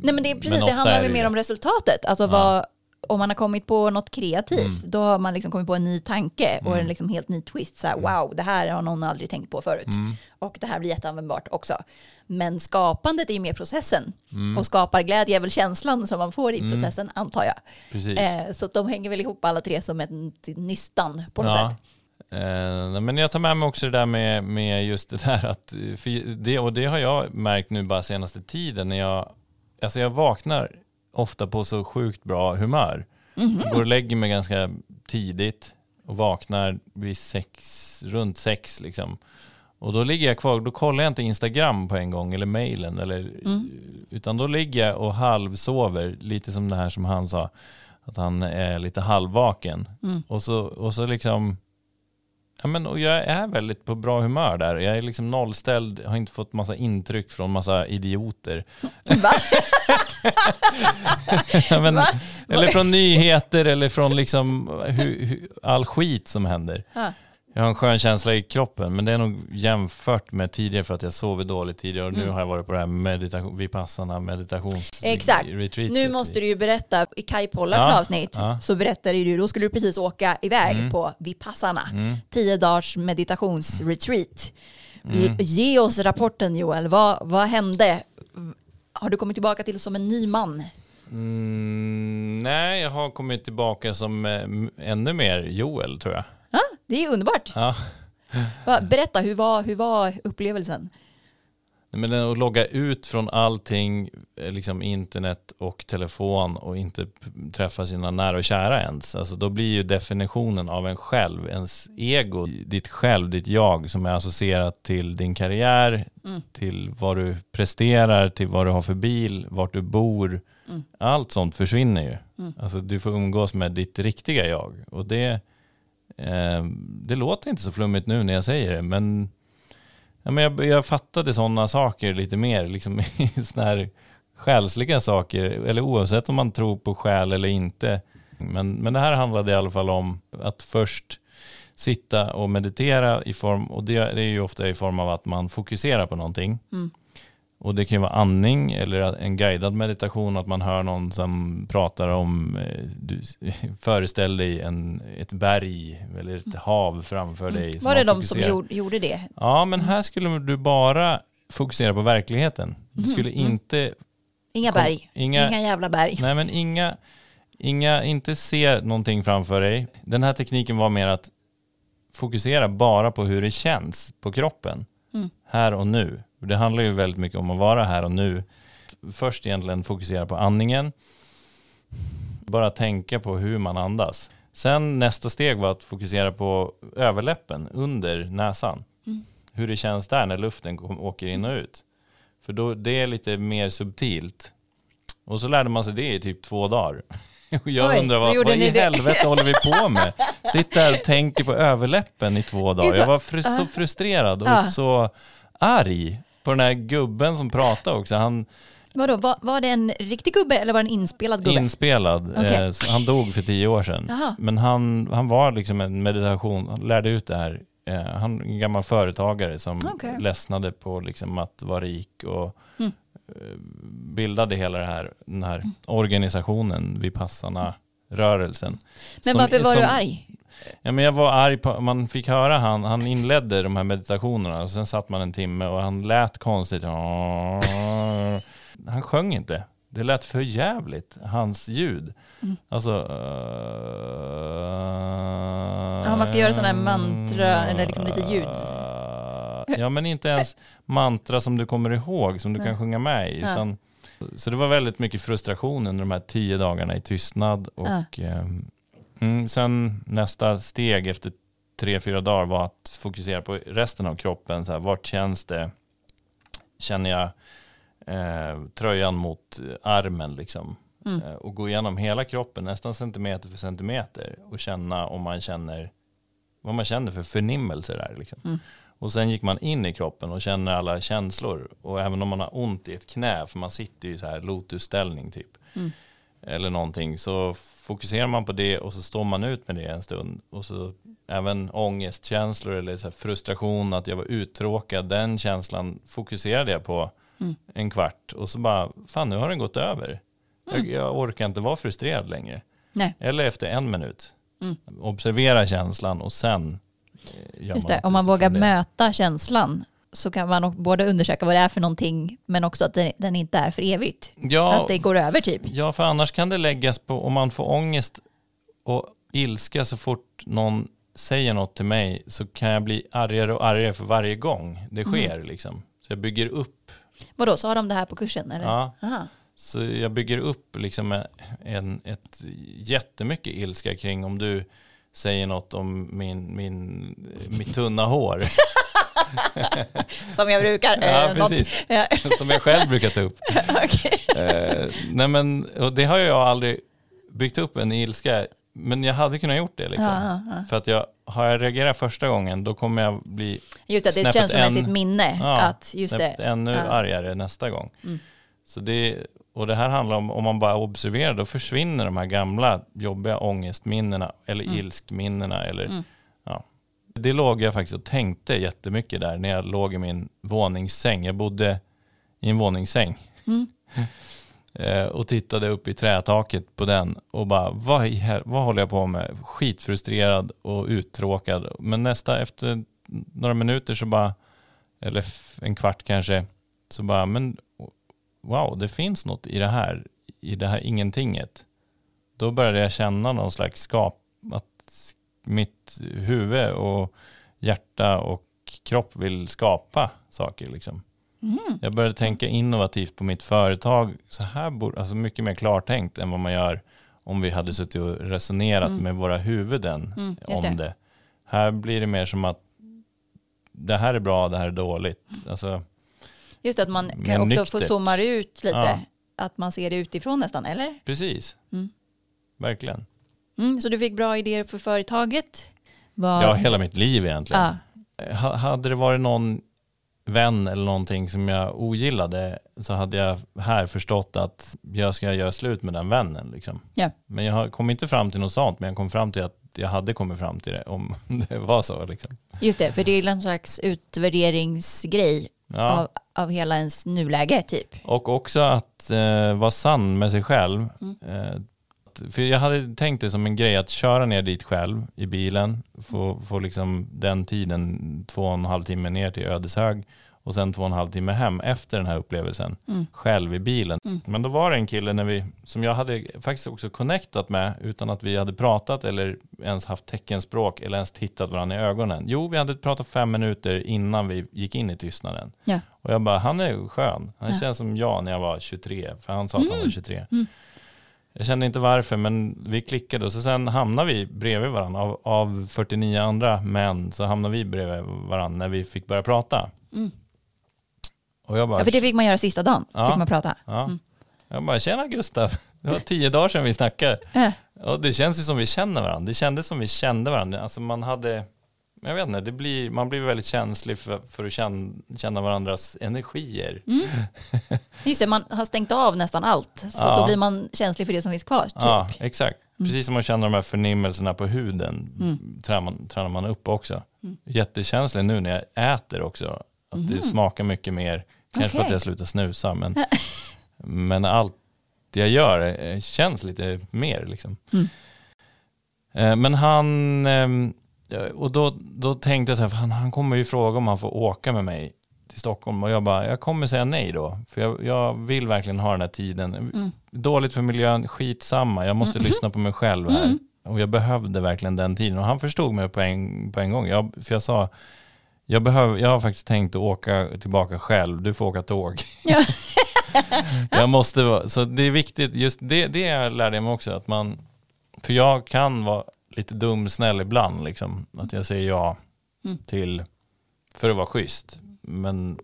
Nej men det är precis, Men det handlar det mer om resultatet. Alltså vad, om man har kommit på något kreativt, då har man liksom kommit på en ny tanke och en liksom helt ny twist. Så här, wow, det här har någon aldrig tänkt på förut. Och det här blir jätteanvändbart också. Men skapandet är ju mer processen. Och skaparglädje är väl känslan som man får i processen, antar jag. Precis. Eh, så de hänger väl ihop alla tre som ett nystan på något Ja. sätt. Eh, men jag tar med mig också det där med, med just det där att, det, och det har jag märkt nu bara senaste tiden när jag, alltså jag vaknar ofta på så sjukt bra humör. Jag går och lägger mig ganska tidigt och vaknar vid sex, runt sex liksom. Och då ligger jag kvar, då kollar jag inte Instagram på en gång eller mailen eller, utan då ligger jag och halvsover, lite som det här som han sa, att han är lite halvvaken. Och, så, och så liksom, ja men och jag är väldigt på bra humör där. Jag är liksom nollställd, har inte fått massa intryck från massa idioter. Va? Men, Va? eller från nyheter eller från liksom hu, hu, all skit som händer. Ja. Jag har en skön känsla i kroppen, men det är nog jämfört med tidigare för att jag sov dåligt tidigare och nu Mm. har jag varit på det här meditation, Vipassana meditations Exakt. retreatet. Nu måste du ju berätta, i Kai Pollaks Ja, avsnitt ja. så berättade du, då skulle du precis åka iväg Mm. på Vipassana, Mm. tio dagars meditationsretreat. Mm. Ge oss rapporten Joel, vad, vad hände? Har du kommit tillbaka till som en ny man? Mm, nej, jag har kommit tillbaka som eh, ännu mer Joel tror jag. Ja, det är underbart. Ja. Berätta, hur var, hur var upplevelsen? Men att logga ut från allting, eh, liksom internet och telefon och inte träffa sina nära och kära ens. Alltså då blir ju definitionen av en själv, ens ego, ditt själv, ditt jag som är associerat till din karriär, Mm. till vad du presterar, till vad du har för bil, vart du bor. Mm. Allt sånt försvinner ju. Mm. Alltså du får umgås med ditt riktiga jag. Och det, eh, det låter inte så flummigt nu när jag säger det, men Ja, men jag, jag fattade sådana saker lite mer, liksom sådana här själsliga saker, eller oavsett om man tror på själ eller inte. Men, men det här handlade i alla fall om att först sitta och meditera i form, och det, det är ju ofta i form av att man fokuserar på någonting. Mm. Och det kan ju vara andning eller en guidad meditation, att man hör någon som pratar om, eh, du, föreställ dig en, ett berg eller ett hav framför dig. Mm. Var det de som gjorde, gjorde det? Ja, men här skulle du bara fokusera på verkligheten. Du skulle mm. inte, Inga berg, inga- inga, jävla berg. nej men inga, inga, inte se någonting framför dig. Den här tekniken var mer att fokusera bara på hur det känns på kroppen. Mm. Här och nu. Det handlar ju väldigt mycket om att vara här och nu. Först egentligen fokusera på andningen. Bara tänka på hur man andas. Sen nästa steg var att fokusera på överläppen under näsan. Mm. Hur det känns där när luften åker in och ut. För då, det är lite mer subtilt. Och så lärde man sig det i typ två dagar. Och jag Oj, undrar vad, vad i det? helvete håller vi på med? Sitter här och tänker på överläppen i två dagar. Jag var fr- så Ja. frustrerad och Ja. så arg på den här gubben som pratade också. Han Vadå, var, var det en riktig gubbe eller var det en inspelad gubbe? inspelad. Okej. Eh, han dog för tio år sedan. Jaha. Men han, han var liksom en meditation, han lärde ut det här. Eh, han är en gammal företagare som Okej. ledsnade på liksom att vara rik och Mm. eh, bildade hela det här, den här organisationen, Vipassana rörelsen. Men Som- varför var du som- arg? Ja, men jag var arg på, man fick höra han, han inledde de här meditationerna och sen satt man en timme och han lät konstigt. Han sjöng inte. Det lät för jävligt, hans ljud. Mm. Alltså... Ja, man ska göra sådana här mantra eller liksom lite ljud. Ja, men inte ens mantra som du kommer ihåg, som du Nej. kan sjunga med i. Ja. Utan, så det var väldigt mycket frustration under de här tio dagarna i tystnad. Och, Ja. Mm, sen nästa steg efter tre, fyra dagar var att fokusera på resten av kroppen. Så här, vart känns det? Känner jag eh, tröjan mot armen liksom? Mm. Eh, och gå igenom hela kroppen nästan centimeter för centimeter och känna om man känner vad man känner för förnimmelser där. Liksom. Mm. Och sen gick man in i kroppen och känner alla känslor. Och även om man har ont i ett knä, för man sitter i så här lotusställning typ. Mm. Eller någonting, så fokuserar man på det och så står man ut med det en stund. Och så även ångestkänslor eller så frustration, att jag var uttråkad, den känslan fokuserade jag på Mm. en kvart. Och så bara, fan nu har den gått över. Jag, Mm. jag orkar inte vara frustrerad längre. Nej. Eller efter en minut. Mm. Observera känslan och sen eh, gör Just det, om man vågar det. möta känslan så kan man både undersöka vad det är för någonting men också att den inte är för evigt. Ja, Att det går över typ. ja, för annars kan det läggas på, om man får ångest och ilska så fort någon säger något till mig så kan jag bli argare och argare för varje gång det Mm. sker. Liksom. Så jag bygger upp, Vadå, så har de det här på kursen eller? ja, Aha. så jag bygger upp liksom en, en, ett jättemycket ilska kring om du säger något om min, min, mitt tunna hår. Som jag brukar. Ja, eh, precis. Som jag själv brukar ta upp. okej. Eh, nej men, och det har jag aldrig byggt upp en ilska, men jag hade kunnat gjort det liksom. Ja, ja. För att jag, har jag reagerat första gången, då kommer jag bli Just det, det är känslomässigt en- minne. ja, att just det. ännu Ja. argare nästa gång. Mm. Så det, och det här handlar om, om man bara observerar, då försvinner de här gamla jobbiga ångestminnena eller Mm. ilskminnena. Eller, Mm. Det låg jag faktiskt och tänkte jättemycket där när jag låg i min våningssäng. Jag bodde i en våningssäng. Mm. Eh, och tittade upp i trätaket på den och bara, vad, hel- vad håller jag på med? Skitfrustrerad och uttråkad. Men nästa, efter några minuter så bara, eller en kvart kanske, så bara, men wow, det finns något i det här, i det här ingentinget. Då började jag känna någon slags skap, att mitt huvud och hjärta och kropp vill skapa saker liksom. Mhm. Jag började tänka innovativt på mitt företag. Så här borde, alltså mycket mer klartänkt än vad man gör om vi hade suttit och resonerat Mm. med våra huvuden Mm, om det. det. Här blir det mer som att det här är bra, det här är dåligt. Alltså, Just det, att man kan också få nyktert. zooma ut lite. Ja. Att man ser det utifrån nästan, eller? precis, Mm. verkligen. Mm, så du fick bra idéer för företaget? Vad- Ja, hela mitt liv egentligen. Ja. Ha- Hade det varit någon vän eller någonting som jag ogillade så hade jag här förstått att jag ska göra slut med den vännen. Liksom. Ja. Men jag kom inte fram till något sånt, men jag kom fram till att jag hade kommit fram till det om det var så. Liksom. Just det, för det är en slags utvärderingsgrej Ja. av, av hela ens nuläge typ. Och också att eh, vara sann med sig själv. Mm. Eh, för jag hade tänkt det som en grej att köra ner dit själv i bilen, få, få liksom den tiden, två och en halv timme ner till Ödeshög och sen två och en halv timme hem efter den här upplevelsen. Mm. Själv i bilen. Mm. Men då var det en kille när vi, som jag hade faktiskt också connectat med utan att vi hade pratat eller ens haft teckenspråk eller ens tittat varandra i ögonen. Jo, vi hade pratat fem minuter innan vi gick in i tystnaden. Ja. Och jag bara, han är skön. Han Ja. känns som jag när jag var 23, för han sa att han Mm. var 23. Jag kände inte varför, men vi klickade och så sen hamnade vi bredvid varandra. Av, av 49 andra män så hamnade vi bredvid varandra när vi fick börja prata. Mm. Och jag bara, Ja, för det fick man göra sista dagen. Ja. Fick man prata. ja. Mm. jag bara, tjena Gustav, det var tio dagar sedan vi snackade. Äh. Och det känns ju som vi känner varandra. Det kändes som vi kände varandra. Alltså man hade, jag vet inte, det blir, man blir väldigt känslig för, för att känna, känna varandras energier. Mm. Just det, man har stängt av nästan allt. Så Ja. då blir man känslig för det som finns kvar. Typ. Ja, exakt. Precis som man känner de här förnimmelserna på huden Mm. tränar, man, tränar man upp också. Mm. Jättekänslig nu när jag äter också. Att det smakar mycket mer. Kanske för att jag slutar snusa. Men, men allt det jag gör eh, känns lite mer liksom. Mm. Eh, Men han, ehm, och då, då tänkte jag så här, han, han kommer ju fråga om han får åka med mig till Stockholm. Och jag bara, jag kommer säga nej då. För jag, jag vill verkligen ha den här tiden. Mm. Dåligt för miljön, skitsamma. Jag måste lyssna på mig själv här. Mm. Och jag behövde verkligen den tiden. Och han förstod mig på en, på en gång. Jag, för jag sa, jag, behöver, jag har faktiskt tänkt att åka tillbaka själv. Du får åka tåg. Ja. jag måste vara, så det är viktigt, just det, det lärde jag mig också. Att man, för jag kan vara lite dum snäll ibland. Liksom, att jag säger ja Mm. till, för att vara schysst. Men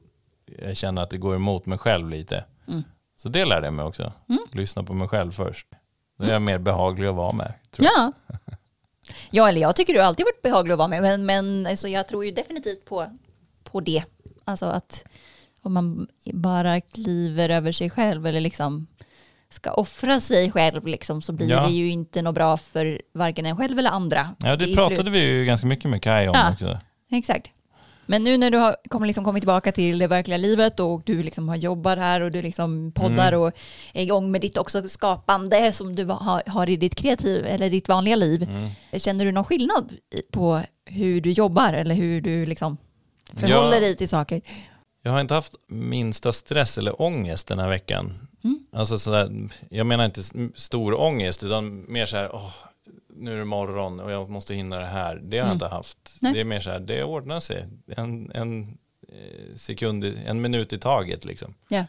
jag känner att det går emot mig själv lite. Mm. Så det lärde jag mig också. Mm. Lyssna på mig själv först. Då är jag mer behaglig att vara med. Ja. ja, eller jag tycker du alltid varit behaglig att vara med, men, men alltså, jag tror ju definitivt på, på det. Alltså att om man bara kliver över sig själv eller liksom ska offra sig själv liksom, så blir Ja. det ju inte något bra för varken en själv eller andra. Ja, det pratade slut. vi ju ganska mycket med Kaj om Ja. också. Exakt. Men nu när du har kommer liksom kommit tillbaka till det verkliga livet och du liksom har jobbat här och du liksom poddar Mm. och är igång med ditt också skapande som du har, har i ditt kreativ eller ditt vanliga liv. Mm. Känner du någon skillnad på hur du jobbar eller hur du liksom förhåller Ja. dig till saker? Jag har inte haft minsta stress eller ångest den här veckan. Mm. Alltså sådär, jag menar inte stor ångest utan mer så här, åh, nu är det morgon och jag måste hinna det här. Det har Mm. jag inte haft. Nej. Det är mer så här, det ordnar sig. En, en eh, sekund, en minut i taget liksom. Ja.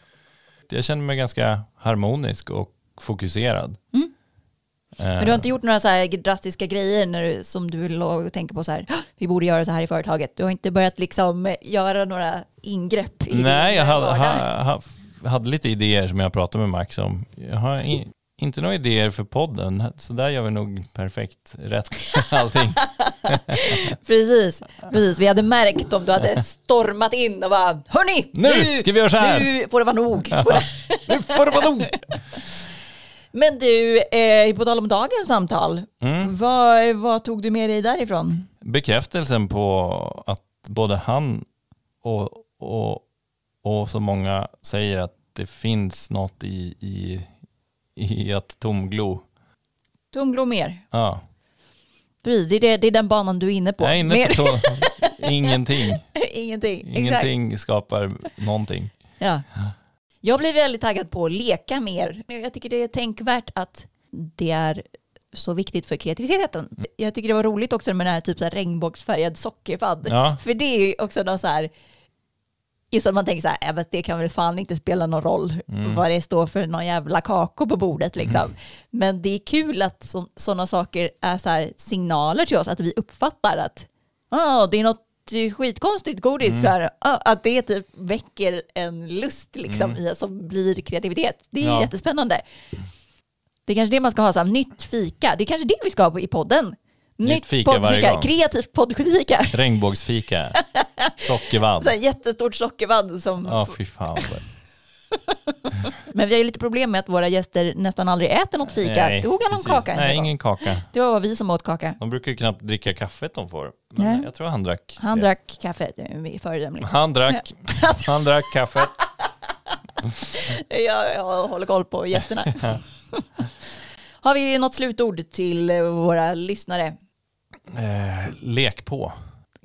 Jag känner mig ganska harmonisk och fokuserad. Mm. Eh, Men du har inte gjort några så drastiska grejer när du, som du låg och tänker på så här, "Åh, vi borde göra så här i företaget. Du har inte börjat liksom göra några ingrepp i Nej, jag hade, ha, hade lite idéer som jag pratade med Max om. Jag har i, inte några idéer för podden, så där gör vi nog perfekt rätt allting. Precis, precis. Vi hade märkt om du hade stormat in och bara Hörni! Nu ska vi göra så här!" Nu får det vara nog. Nu får det vara nog! Men du, eh, på tal om dagens samtal, Mm. vad, vad tog du med dig därifrån? Bekräftelsen på att både han och, och, och så många säger att det finns något i, i, i att tomglo. Tomglo mer. Ja, Precis, det är, det, det är den banan du är inne på. jag är inne mer. på tom, ingenting. Ingenting. Exakt. Ingenting skapar någonting. Ja. Jag blir väldigt taggad på att leka mer. Jag tycker det är tänkvärt att det är så viktigt för kreativiteten. Jag tycker det var roligt också med den här typ så här regnbågsfärgad sockerfadd. Ja. För det är ju också någon så här, just att man tänker så här, "Ja, men det kan väl fan inte spela någon roll Mm. vad det står för någon jävla kakor på bordet liksom. Men det är kul att sådana saker är så här signaler till oss, att vi uppfattar att ah, det är något skitkonstigt godis, Mm. så här, ah, att det typ väcker en lust liksom, i oss som blir kreativitet. Det är Mm. Ja. jättespännande. Det är kanske det man ska ha, så här, nytt fika. Det är kanske det vi ska ha i podden. Nytt fika varje gång. kreativt poddfika. Regnbågsfika, sockervadd. Så här, jättestort sockervadd som... Ja, fy fan. Men vi har ju lite problem med att våra gäster nästan aldrig äter något fika. Nej, Tog han någon precis. kaka? Nej, ingen kaka. Det var vi som åt kaka. De brukar ju knappt dricka kaffet de får. Men Nej. jag tror han drack. Han det. drack kaffe, föredömligt. Han drack, han drack kaffet. Jag, jag håller koll på gästerna. Har vi något slutord till våra lyssnare? Eh, lek på.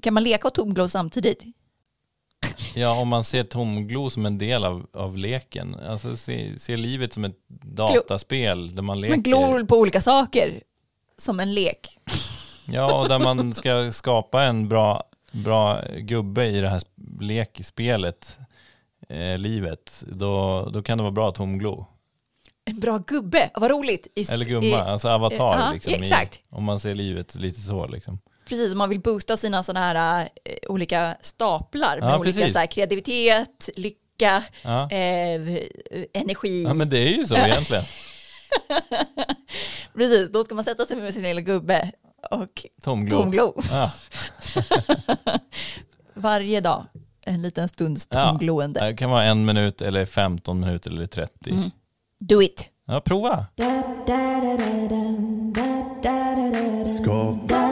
Kan man leka och tomglo samtidigt? Ja, om man ser tomglo som en del av, av leken. Alltså se, se livet som ett dataspel där man leker. Men glor på olika saker som en lek. Ja, och där man ska skapa en bra, bra gubbe i det här lekspelet, eh, livet. Då, då kan det vara bra tomglo. En bra gubbe, vad roligt. I, Eller gumma, i, alltså avatar. ja, liksom, exakt. I, om man ser livet lite så. Liksom. Precis, man vill boosta sina sådana här eh, olika staplar med Ja, olika precis. så här, kreativitet, lycka, Ja. eh, energi. ja, men det är ju så egentligen. Precis, då ska man sätta sig med sin lilla gubbe och Tomglo. tomglo Ja. varje dag. En liten stunds Ja. tomgloende. Det kan vara en minut eller 15 minuter eller 30. Mm. Do it! Ja, prova. Skapa